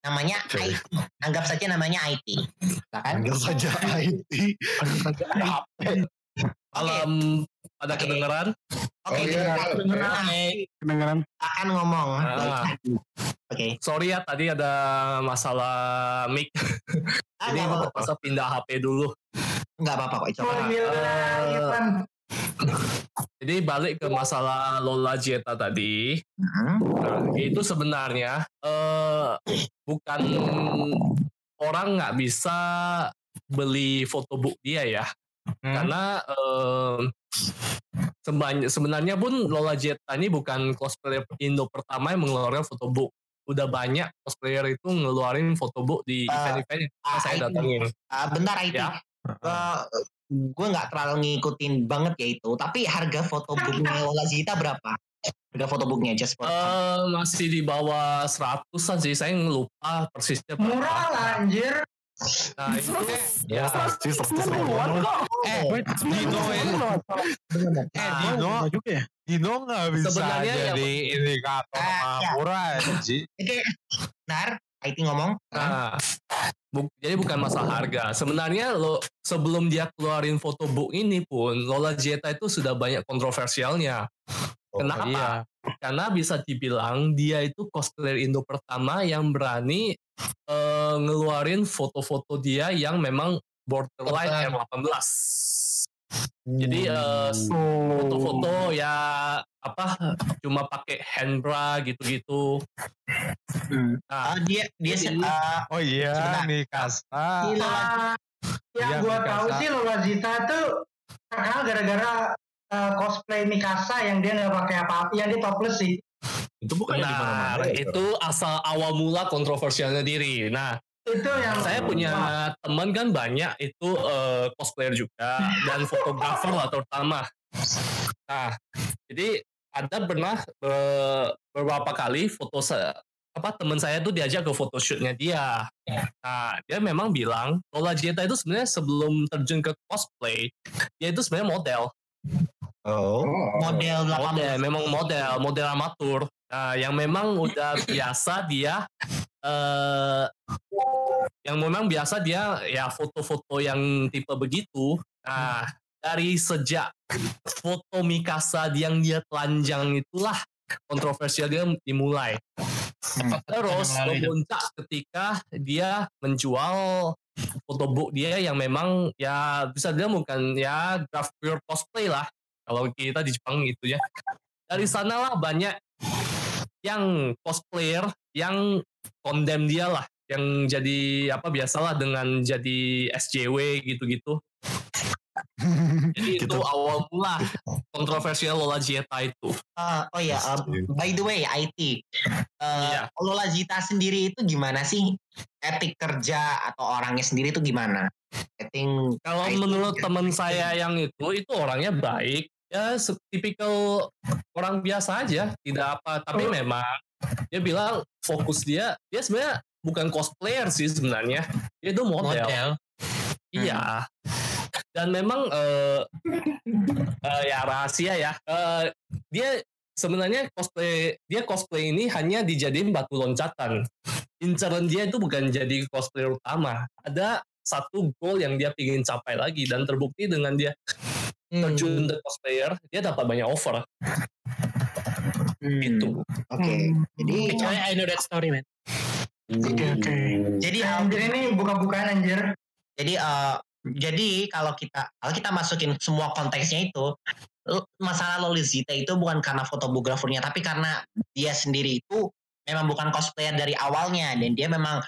Namanya. IT. Anggap saja namanya IT. Silakan. Panggil saja IT. Malam pada Oke. kedengeran. Oke, Oh, iya. akan ngomong. Ah. Oke. Sorry ya tadi ada masalah mic. Ah, Jadi apa-apa. terpaksa pindah HP dulu. Nggak apa-apa kok. Coba. *laughs* Jadi balik ke masalah Lola Jeta tadi. Hmm. Nah, itu sebenarnya eh bukan orang nggak bisa beli fotobook dia ya. Karena eh, sembany- sebenarnya pun Lola Jeta ini bukan cosplayer Indo pertama yang mengeluarkan fotobook. Udah banyak cosplayer itu ngeluarin fotobook di Ah, event-event yang ah, saya itu. datengin. Ah, bentar IT. Ya. Gue nggak terlalu ngikutin banget ya itu. Tapi harga fotobooknya Lola *laughs* Zita berapa? Harga fotobooknya just for fun. Eh, masih di bawah seratusan sih, saya lupa persisnya berapa. Murah lah anjir. Nah itu ya. Pasti 100 ribuan kok. Eh, Dino ini. Eh, Dino, Murah juga ya. Dino nggak bisa Sebenarnya ya, jadi indikator Ah, ya. Mahapura Ji. Oke, bentar. IT ngomong. Nah, jadi bukan masalah harga. Sebenarnya lo sebelum dia keluarin fotobook ini pun Lola Jeta itu sudah banyak kontroversialnya. Kenapa? iya. Karena bisa dibilang dia itu cosplayer Indo pertama yang berani eh, ngeluarin foto-foto dia yang memang borderline R18. Jadi eh, foto-foto ya apa cuma pakai handbra gitu-gitu. Nah, Ah, dia dia se- Jadi- ah, Oh iya. Mikasa. Gila. Ah, yang Iya, gua Mikasa. tahu sih Lola Zita tuh terkenal gara-gara uh, cosplay Mikasa yang dia nggak pakai apa-apa, yang dia topless sih. itu bukan benar. Itu asal awal mula kontroversialnya diri. Nah, Itu yang saya punya teman kan banyak itu eh, cosplayer juga dan fotografer lah terutama. Nah, jadi ada pernah eh, beberapa kali foto saya apa teman saya tuh diajak ke photoshootnya dia. Nah, dia memang bilang Lola Jeta itu sebenarnya sebelum terjun ke cosplay, dia itu sebenarnya model. Oh. model 18 Model, memang model, model amatur. Nah, yang memang udah biasa dia eh yang memang biasa dia ya foto-foto yang tipe begitu. Nah, dari sejak foto Mikasa yang dia telanjang itulah kontroversial dia dimulai. Terus memuncak ketika dia menjual fotobook dia yang memang ya bisa dia bukan ya graph pure cosplay lah kalau kita di Jepang gitu ya. Dari sanalah banyak yang cosplayer yang condemn dia lah yang jadi apa biasalah dengan jadi SJW gitu-gitu. Jadi *laughs* itu Gitu. awal mula kontroversial Lola Jeta itu. Ah, oh ya, uh, by the way, IT. Uh, Iya. Lola Zita sendiri itu gimana sih? Etik kerja atau orangnya sendiri itu gimana? I think Kalau menurut teman saya yang itu, itu orangnya baik. Ya, tipikal orang biasa aja, tidak apa. Tapi memang dia bilang fokus dia, dia sebenarnya bukan cosplayer sih sebenarnya. Dia itu model. Model. Iya. Dan memang eh, eh, ya rahasia ya. Eh, dia sebenarnya cosplay dia cosplay ini hanya dijadiin batu loncatan. Inceran dia itu bukan jadi cosplayer utama. Ada satu goal yang dia ingin capai lagi dan terbukti dengan dia terjun the cosplayer dia dapat banyak offer Hmm, gitu Oke. Jadi Kecuali I know that story man. Oke oke. jadi um, Anjir ini buka-bukaan anjir. jadi eh, jadi kalau kita kalau kita masukin semua konteksnya itu masalah Lolizita itu bukan karena fotografernya tapi karena dia sendiri itu memang bukan cosplayer dari awalnya dan dia memang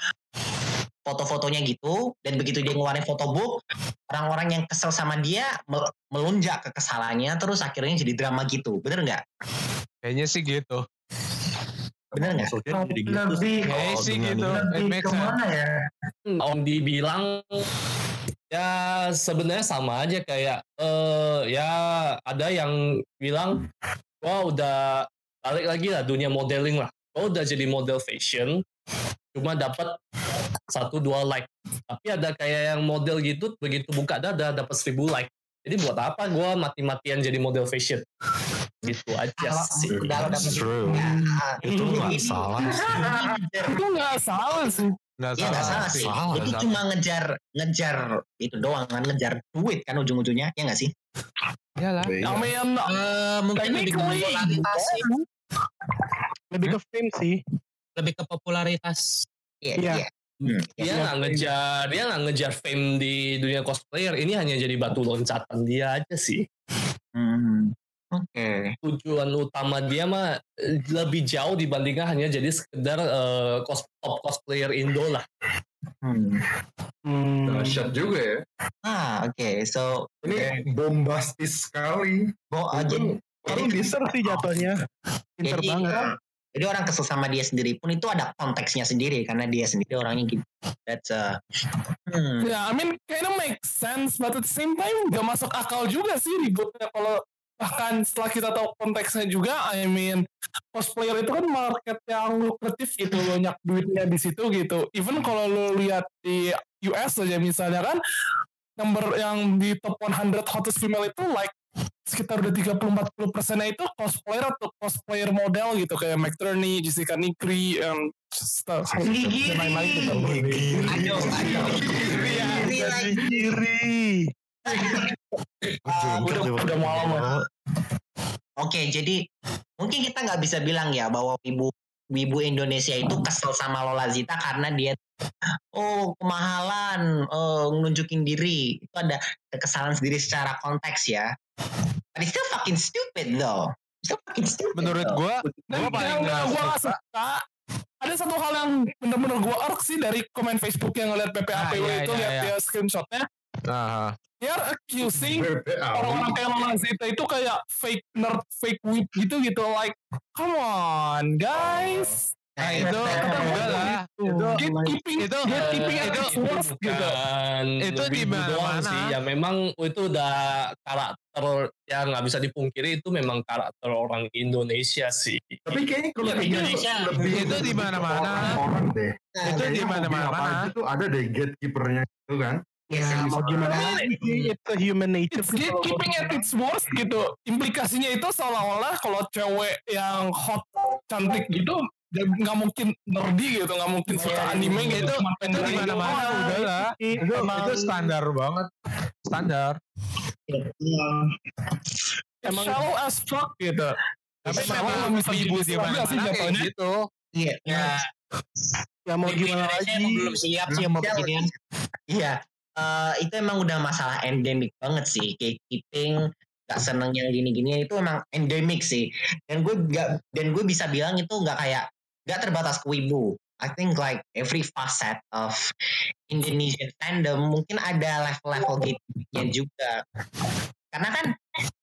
foto-fotonya gitu dan begitu dia ngeluarin fotobook orang-orang yang kesel sama dia mel- melunjak ke kesalahannya terus akhirnya jadi drama gitu bener nggak Kayaknya sih gitu. bener nggak jadi gitu Lebih Kayaknya sih gitu. lebih ke mana ya? Om dibilang ya sebenarnya sama aja kayak eh ya ada yang bilang wah udah balik lagi lah dunia modeling lah oh udah jadi model fashion cuma dapat satu dua like tapi ada kayak yang model gitu begitu buka dada dapat seribu like jadi buat apa gue mati-matian jadi model fashion gitu aja sih kalau true. ya, Itu nggak salah. Itu nggak salah sih. Nggak Iya nggak salah sih. Salah, itu salah. cuma ngejar ngejar itu doang kan ngejar duit kan ujung-ujungnya ya nggak sih? Iyalah. Iya. I mean, Eh, mungkin lebih ke popularitas sih. Lebih ke fame sih. Lebih ke popularitas. Iya. Iya. iya. Hmm, dia nggak ngejar dia nggak ngejar fame di dunia cosplayer ini hanya jadi batu loncatan dia aja sih Hmm. Oke. tujuan utama dia mah eh, lebih jauh dibandingkan hanya jadi sekedar eh, cos top cosplayer Indo lah Hmm. Hmm. Dahsyat juga ya. Ah oke. So Ini bombastis sekali. bo, uh, jadi, Orang bisa Pinter sih jatuhnya. Pinter jadi, banget. Jadi orang kesel sama dia sendiri pun itu ada konteksnya sendiri karena dia sendiri orangnya gitu. That's uh, hmm. ya I mean kind of make sense, but at the same time nggak masuk akal juga sih ributnya kalau bahkan setelah kita tahu konteksnya juga, I mean cosplayer itu kan market yang lukratif gitu banyak duitnya di situ gitu. Even kalau lo lihat di US aja misalnya kan number yang di top 100 hottest female itu like sekitar udah 30-40 persennya itu cosplayer atau cosplayer model gitu kayak McTurney, Jessica Nigri, and stuff Gigi. dan lain-lain gitu. Aduh, aduh. Lagi. Diri. udah udah malam ya. Oke, jadi mungkin kita nggak bisa bilang ya bahwa ibu ibu Indonesia itu kesel sama Lola Zita karena dia oh kemahalan, oh, nunjukin diri itu ada kekesalan sendiri secara konteks ya. But it's still fucking stupid though. Still fucking stupid. Menurut though. gua, gua paling gak suka. suka ada satu hal yang bener-bener gue ark sih dari komen Facebook yang ngeliat PPAPW Ah, iya, itu iya, lihat iya. dia screenshotnya Nah, they are accusing orang-orang kayak Lola Zita itu kayak fake nerd fake whip gitu gitu like come on guys nah itu enggak *laughs* lah. Itu gatekeeping itu gatekeeping at itu its worst gitu Itu di mana-mana. sih ya memang itu udah karakter yang nggak bisa dipungkiri itu memang karakter orang Indonesia sih Tapi kayaknya kalau Ya, itu Indonesia. lebih Itu di mana-mana. Orang deh. Nah, Itu di mana-mana. tuh ada deh gatekeepernya itu kan. ya, Ya, mau gimana a human nature. It's gatekeeping at its worst gitu. Implikasinya itu seolah-olah kalau cewek yang hot, cantik gitu, dia nggak mungkin nerdy gitu, nggak mungkin suka anime gitu. itu cuma itu pengen di gitu mana-mana doang. udah lah. Itu itu standar banget. Standar. It's shallow as fuck gitu. Tapi memang ibu di juga sih kayak jatuhnya. gitu. Iya. Ya, Ya mau gimana lagi? emang belum siap sih sama beginian. Iya, eh, itu emang udah masalah endemik banget sih. Gatekeeping, gak seneng yang gini-gini itu emang endemik sih. Dan gue gak, dan gue bisa bilang itu nggak kayak gak terbatas ke wibu. I think like every facet of Indonesian fandom mungkin ada level-level gatekeepingnya juga. Karena kan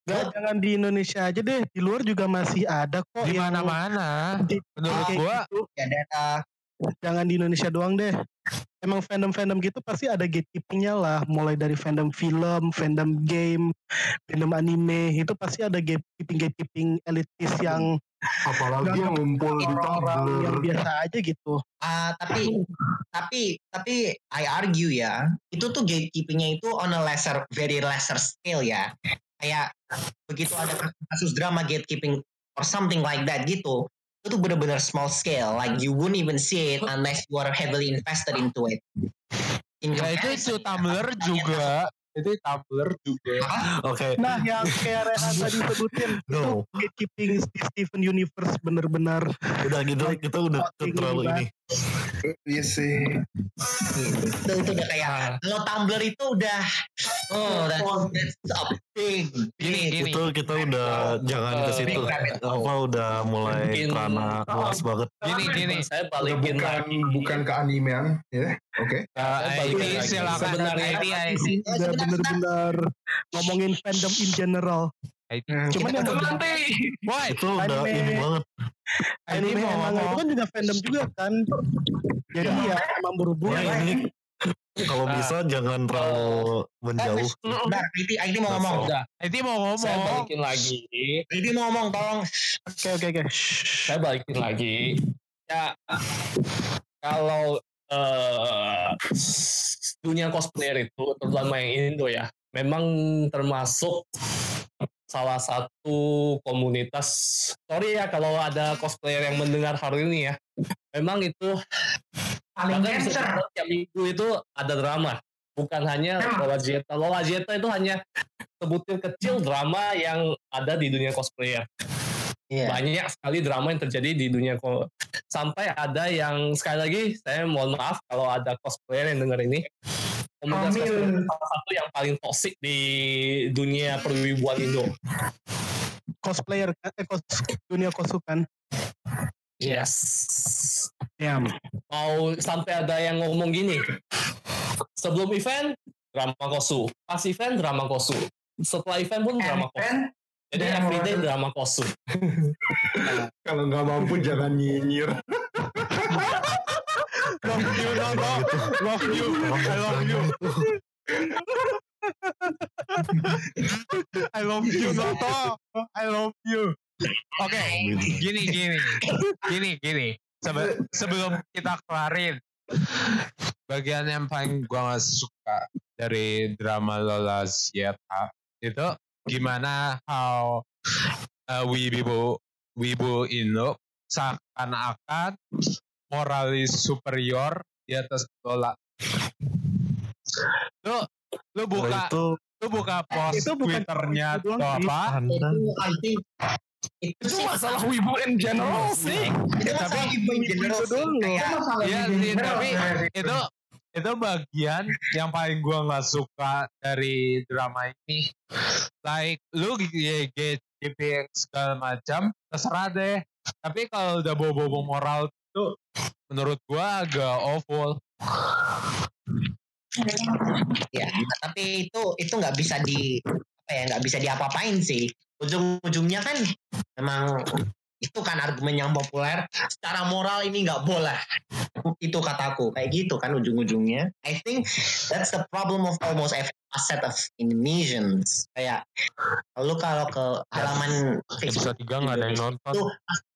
Gak, jangan di Indonesia aja deh. Di luar juga masih ada kok Di mana-mana. di- Menurut gua gitu. ya data Jangan di Indonesia doang deh. Emang fandom-fandom gitu pasti ada gatekeepingnya lah. Mulai dari fandom film, fandom game, fandom anime. Itu pasti ada gatekeeping-gatekeeping elitis yang Apalagi yang ngumpul di orang yang biasa aja gitu. Ah, tapi tapi tapi I argue ya itu tuh gatekeepingnya itu on a lesser very lesser scale ya kayak begitu ada kasus drama gatekeeping or something like that gitu itu tuh bener-bener small scale like you wouldn't even see it unless you are heavily invested into it. In ya itu isu Tumblr juga. Itu Tumblr juga. Oke, Nah, yang kayak Rehan tadi *laughs* sebutin, no, keeping Steven Universe bener-bener udah gitu kita udah terlalu ini. Iya sih. itu itu udah kayak kalau Tumblr itu udah oh that's, that's big Gini, gini. Itu kita udah jangan ke situ. Apa udah mulai Mungkin- kerana luas banget. Gini, gini. saya balikin bukan lagi bukan ke animean ya. Oke. Uh, balik ini lagi. silakan. Sebenarnya udah bener-bener ngomongin fandom in general. Cuman yang nanti Boy, Itu udah Anime. ini banget. ID anime manga itu kan juga fandom juga kan. Jadi ya emang berhubungan. Ya ini kalau Nah. bisa jangan terlalu menjauh. Bentar, IT, IT mau ngomong. udah ID mau saya ngomong. balikin lagi IT mau ngomong, tolong. Oke oke oke. saya balikin lagi ya kalau eh, dunia cosplayer itu terutama yang Indo ya memang termasuk salah satu komunitas sorry ya kalau ada cosplayer yang mendengar hari ini ya memang itu Paling cancer. tiap minggu itu ada drama bukan hanya. Lola Jeta Lola Jeta itu hanya sebutir kecil drama yang ada di dunia cosplayer Iya. banyak sekali drama yang terjadi di dunia sampai ada yang sekali lagi saya mohon maaf kalau ada cosplayer yang denger ini komunitas itu salah satu yang paling toksik di dunia perwibuan Indo. Cosplayer eh, kos, dunia kosukan. yes. Ya. mau sampai ada yang ngomong gini. Sebelum event drama kosu. Pas event drama kosu. Setelah event pun drama kosu. Jadi drama everyday drama kosu. Kalau nggak mampu jangan nyinyir. *laughs* Love you, Nono. Love you. I love you. I love you, Nono. I love you. Oke, gini, gini. Gini, gini. Sebe- sebelum kita kelarin. Bagian yang paling gua gak suka dari drama Lola Zeta itu gimana how uh, Wibu Wibu Indo seakan-akan moralis superior di atas Lola. Lu lu buka itu lu buka post Itu bukan Twitternya itu atau apa? itu itu sih masalah wibu in general sih itu masalah ibu in general sih. dulu. Kayak itu masalah Iya di sih, general tapi itu itu bagian yang paling gua nggak suka dari drama ini. Like lu GP yang segala macam terserah deh. Tapi kalau udah bobo-bobo moral itu menurut gua agak awful. ya tapi itu itu nggak bisa di apa ya nggak bisa diapa-apain sih ujung-ujungnya kan memang itu kan argumen yang populer secara moral ini nggak boleh itu kataku kayak gitu kan ujung-ujungnya I think that's the problem of almost every facet of Indonesians kayak lu kalau ke halaman Episode 3 nggak ada yang nonton. Tuh.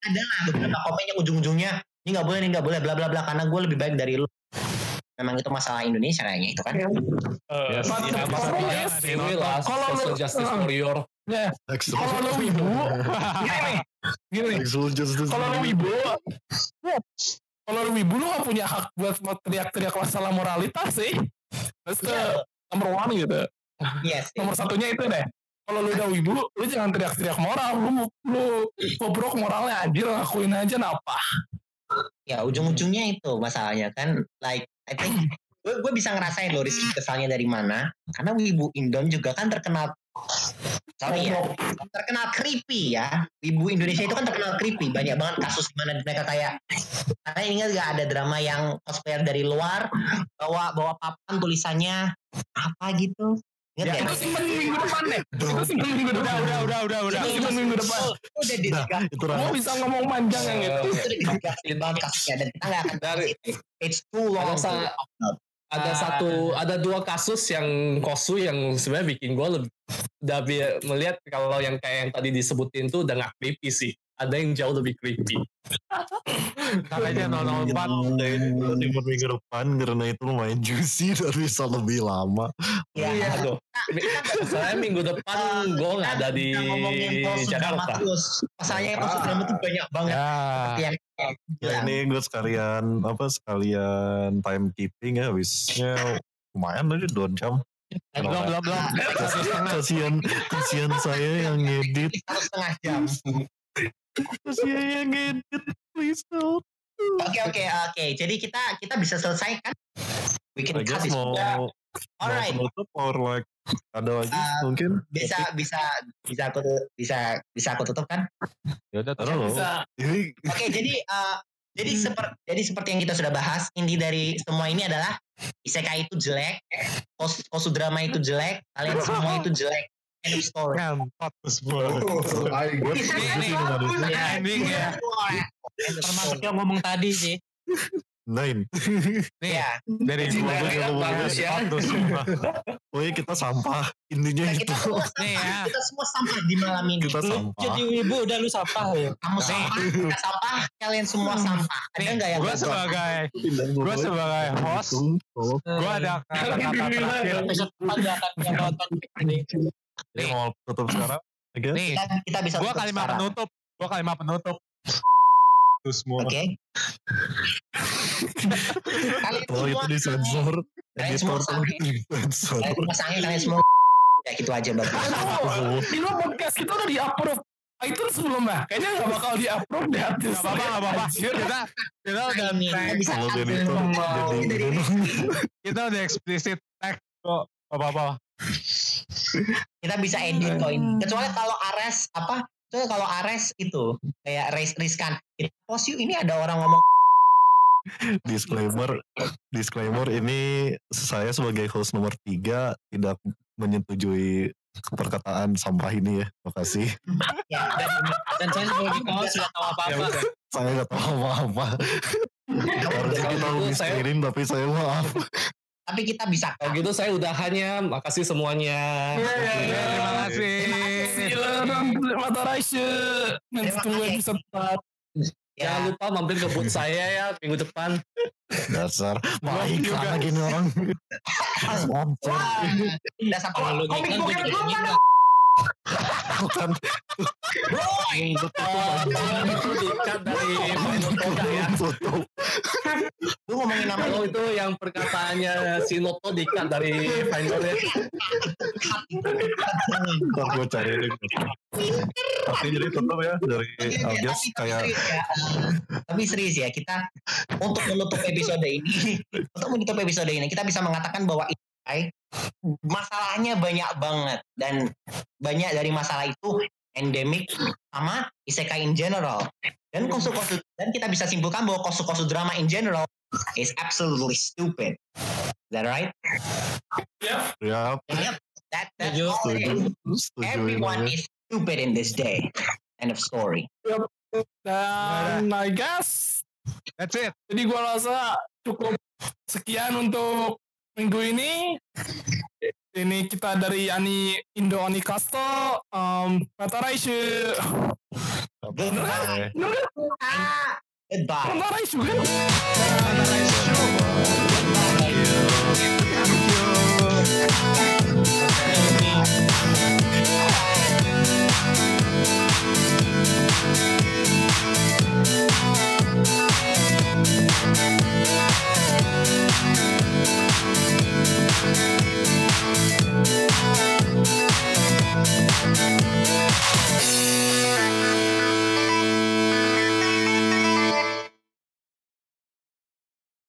ada lah beberapa komen yang ujung-ujungnya ini nggak boleh ini nggak boleh bla bla bla karena gue lebih baik dari lu. Memang itu masalah Indonesia kayaknya itu kan. Yes. But kalau lu- social justice warrior ya kalau lu wibu gini gini kalau lu wibu kalau lu wibu lu gak punya hak buat mau teriak-teriak masalah moralitas sih. That's the number one gitu. Iya sih. Nomor satunya itu deh. Kalau lu udah wibu lu jangan teriak-teriak moral. Lu lu bobrok moralnya anjir ngakuin aja napa ya ujung-ujungnya itu masalahnya kan like I think gue, gue bisa ngerasain loh Rizky kesalnya dari mana. Karena Wibu Indon juga kan terkenal sorry ya terkenal creepy ya. Wibu Indonesia itu kan terkenal creepy banyak banget kasus mana mereka kayak karena ingat gak ada drama yang cosplayer dari luar bawa bawa papan tulisannya apa gitu ingat itu gak? simpen minggu depan deh. Itu simpen minggu depan. Udah, udah, udah, udah. itu simpen minggu depan. Itu udah. di Nah, itu rahasia. bisa ngomong panjang yang itu. Itu udah digasilin banget kasusnya dan kita nggak akan Dari- it's too long Ada sa- to- ada Ah. satu ada dua kasus yang kosu yang sebenarnya bikin gue lebih udah melihat kalau yang kayak yang tadi disebutin tuh udah creepy sih ada yang jauh lebih creepy *laughs* aja 004. Timur minggu depan karena itu lumayan juicy *laughs* dan bisa lebih lama. Iya. aduh saya *laughs* minggu depan gue nggak ada di Jakarta. Masalahnya post drama tuh banyak banget Ya. yang Ya ini gue sekalian apa sekalian timekeeping ya habisnya lumayan aja dua jam. Belum, belum, belum. Kasihan kasihan saya yang ngedit setengah jam. Kasihan yang ngedit please help Oke oke oke. Jadi kita kita bisa selesaikan. We can cut this. mau Alright. or like ada lagi Uh, mungkin Bisa bisa bisa aku bisa bisa aku tutup kan? Ya udah, I don't know. Bisa. ini Oke, jadi eh, jadi seperti jadi seperti yang kita sudah bahas, inti dari semua ini adalah isekai itu jelek, kos kosudrama itu jelek, kalian semua itu jelek. Oh, I got Ini, ya. Termasuk yang ngomong tadi sih. nine. Nih, Ya, dari gua bagus, ya. pokoknya kita sampah. Intinya itu semua Nih ya. kita semua sampah di malam ini. kita sampah. Jadi wibu udah lu sampah ya. Kamu sampah, kita sampah, kalian semua sampah. Ada Nih, nggak yang gue sebagai gue sebagai host, gue ada kata-kata terakhir. Episode akan nonton ini. Jadi mau tutup sekarang I guess. Nih, Kita, kita bisa tutup kalimat sekarang. penutup. Gue kalimat penutup. *laughs* Tuh semua. Oke. kalian kalau itu semua disensor Kalian semua editor sange. disensor Kalian semua *laughs* sange, kalian semua ya gitu aja bagus. Aduh, di luar podcast kita udah di-upload iTunes belum ya? Kayaknya gak bakal di-upload deh. Gak apa-apa, gak apa-apa. Kita, kita udah Ini kita bisa *laughs* itu kita udah explicit tag kok. Gak apa-apa. Kita bisa edit kok ini. Kecuali kalau Ares apa? Kecuali kalau Ares itu kayak ris riskan. Post you ini ada orang ngomong *laughs* disclaimer disclaimer ini saya sebagai host nomor tiga tidak menyetujui perkataan sampah ini ya makasih *laughs* ya, Dan saya sebagai kaos gak tahu apa-apa. saya nggak tahu apa-apa harusnya kita lebih Saya- tapi saya maaf tapi kita bisa Kalau gitu saya udahannya. Makasih semuanya. Ya, terima kasih. Terima kasih. Terima kasih. episode 4. ya. Jangan lupa mampir ke booth saya ya minggu depan. dasar baik juga. karena gini orang sponsor udah sampai Kalau lu komik ngiklan bokep gue bukan itu dari ya. Lu ngomongin nama Kalau itu yang perkataannya si Noto dikat dari Final ya. ntar gue cari ini. Tapi jadi tutup ya dari tapi kayak serius ya, tapi serius ya kita untuk menutup episode ini untuk menutup episode ini kita bisa mengatakan bahwa isekai masalahnya banyak banget. Dan banyak dari masalah itu endemik sama isekai in general dan kosu kosu dan kita bisa simpulkan bahwa kosu kosu drama in general is absolutely stupid. Is that right? Ya, ya Yep, that that's Setuju. all it is. setuju setuju everyone is stupid in this day. End of story. Dan I guess That's it. Jadi gua rasa cukup sekian untuk minggu ini ini kita dari Ani Indo Onikasto um, kata Raisu.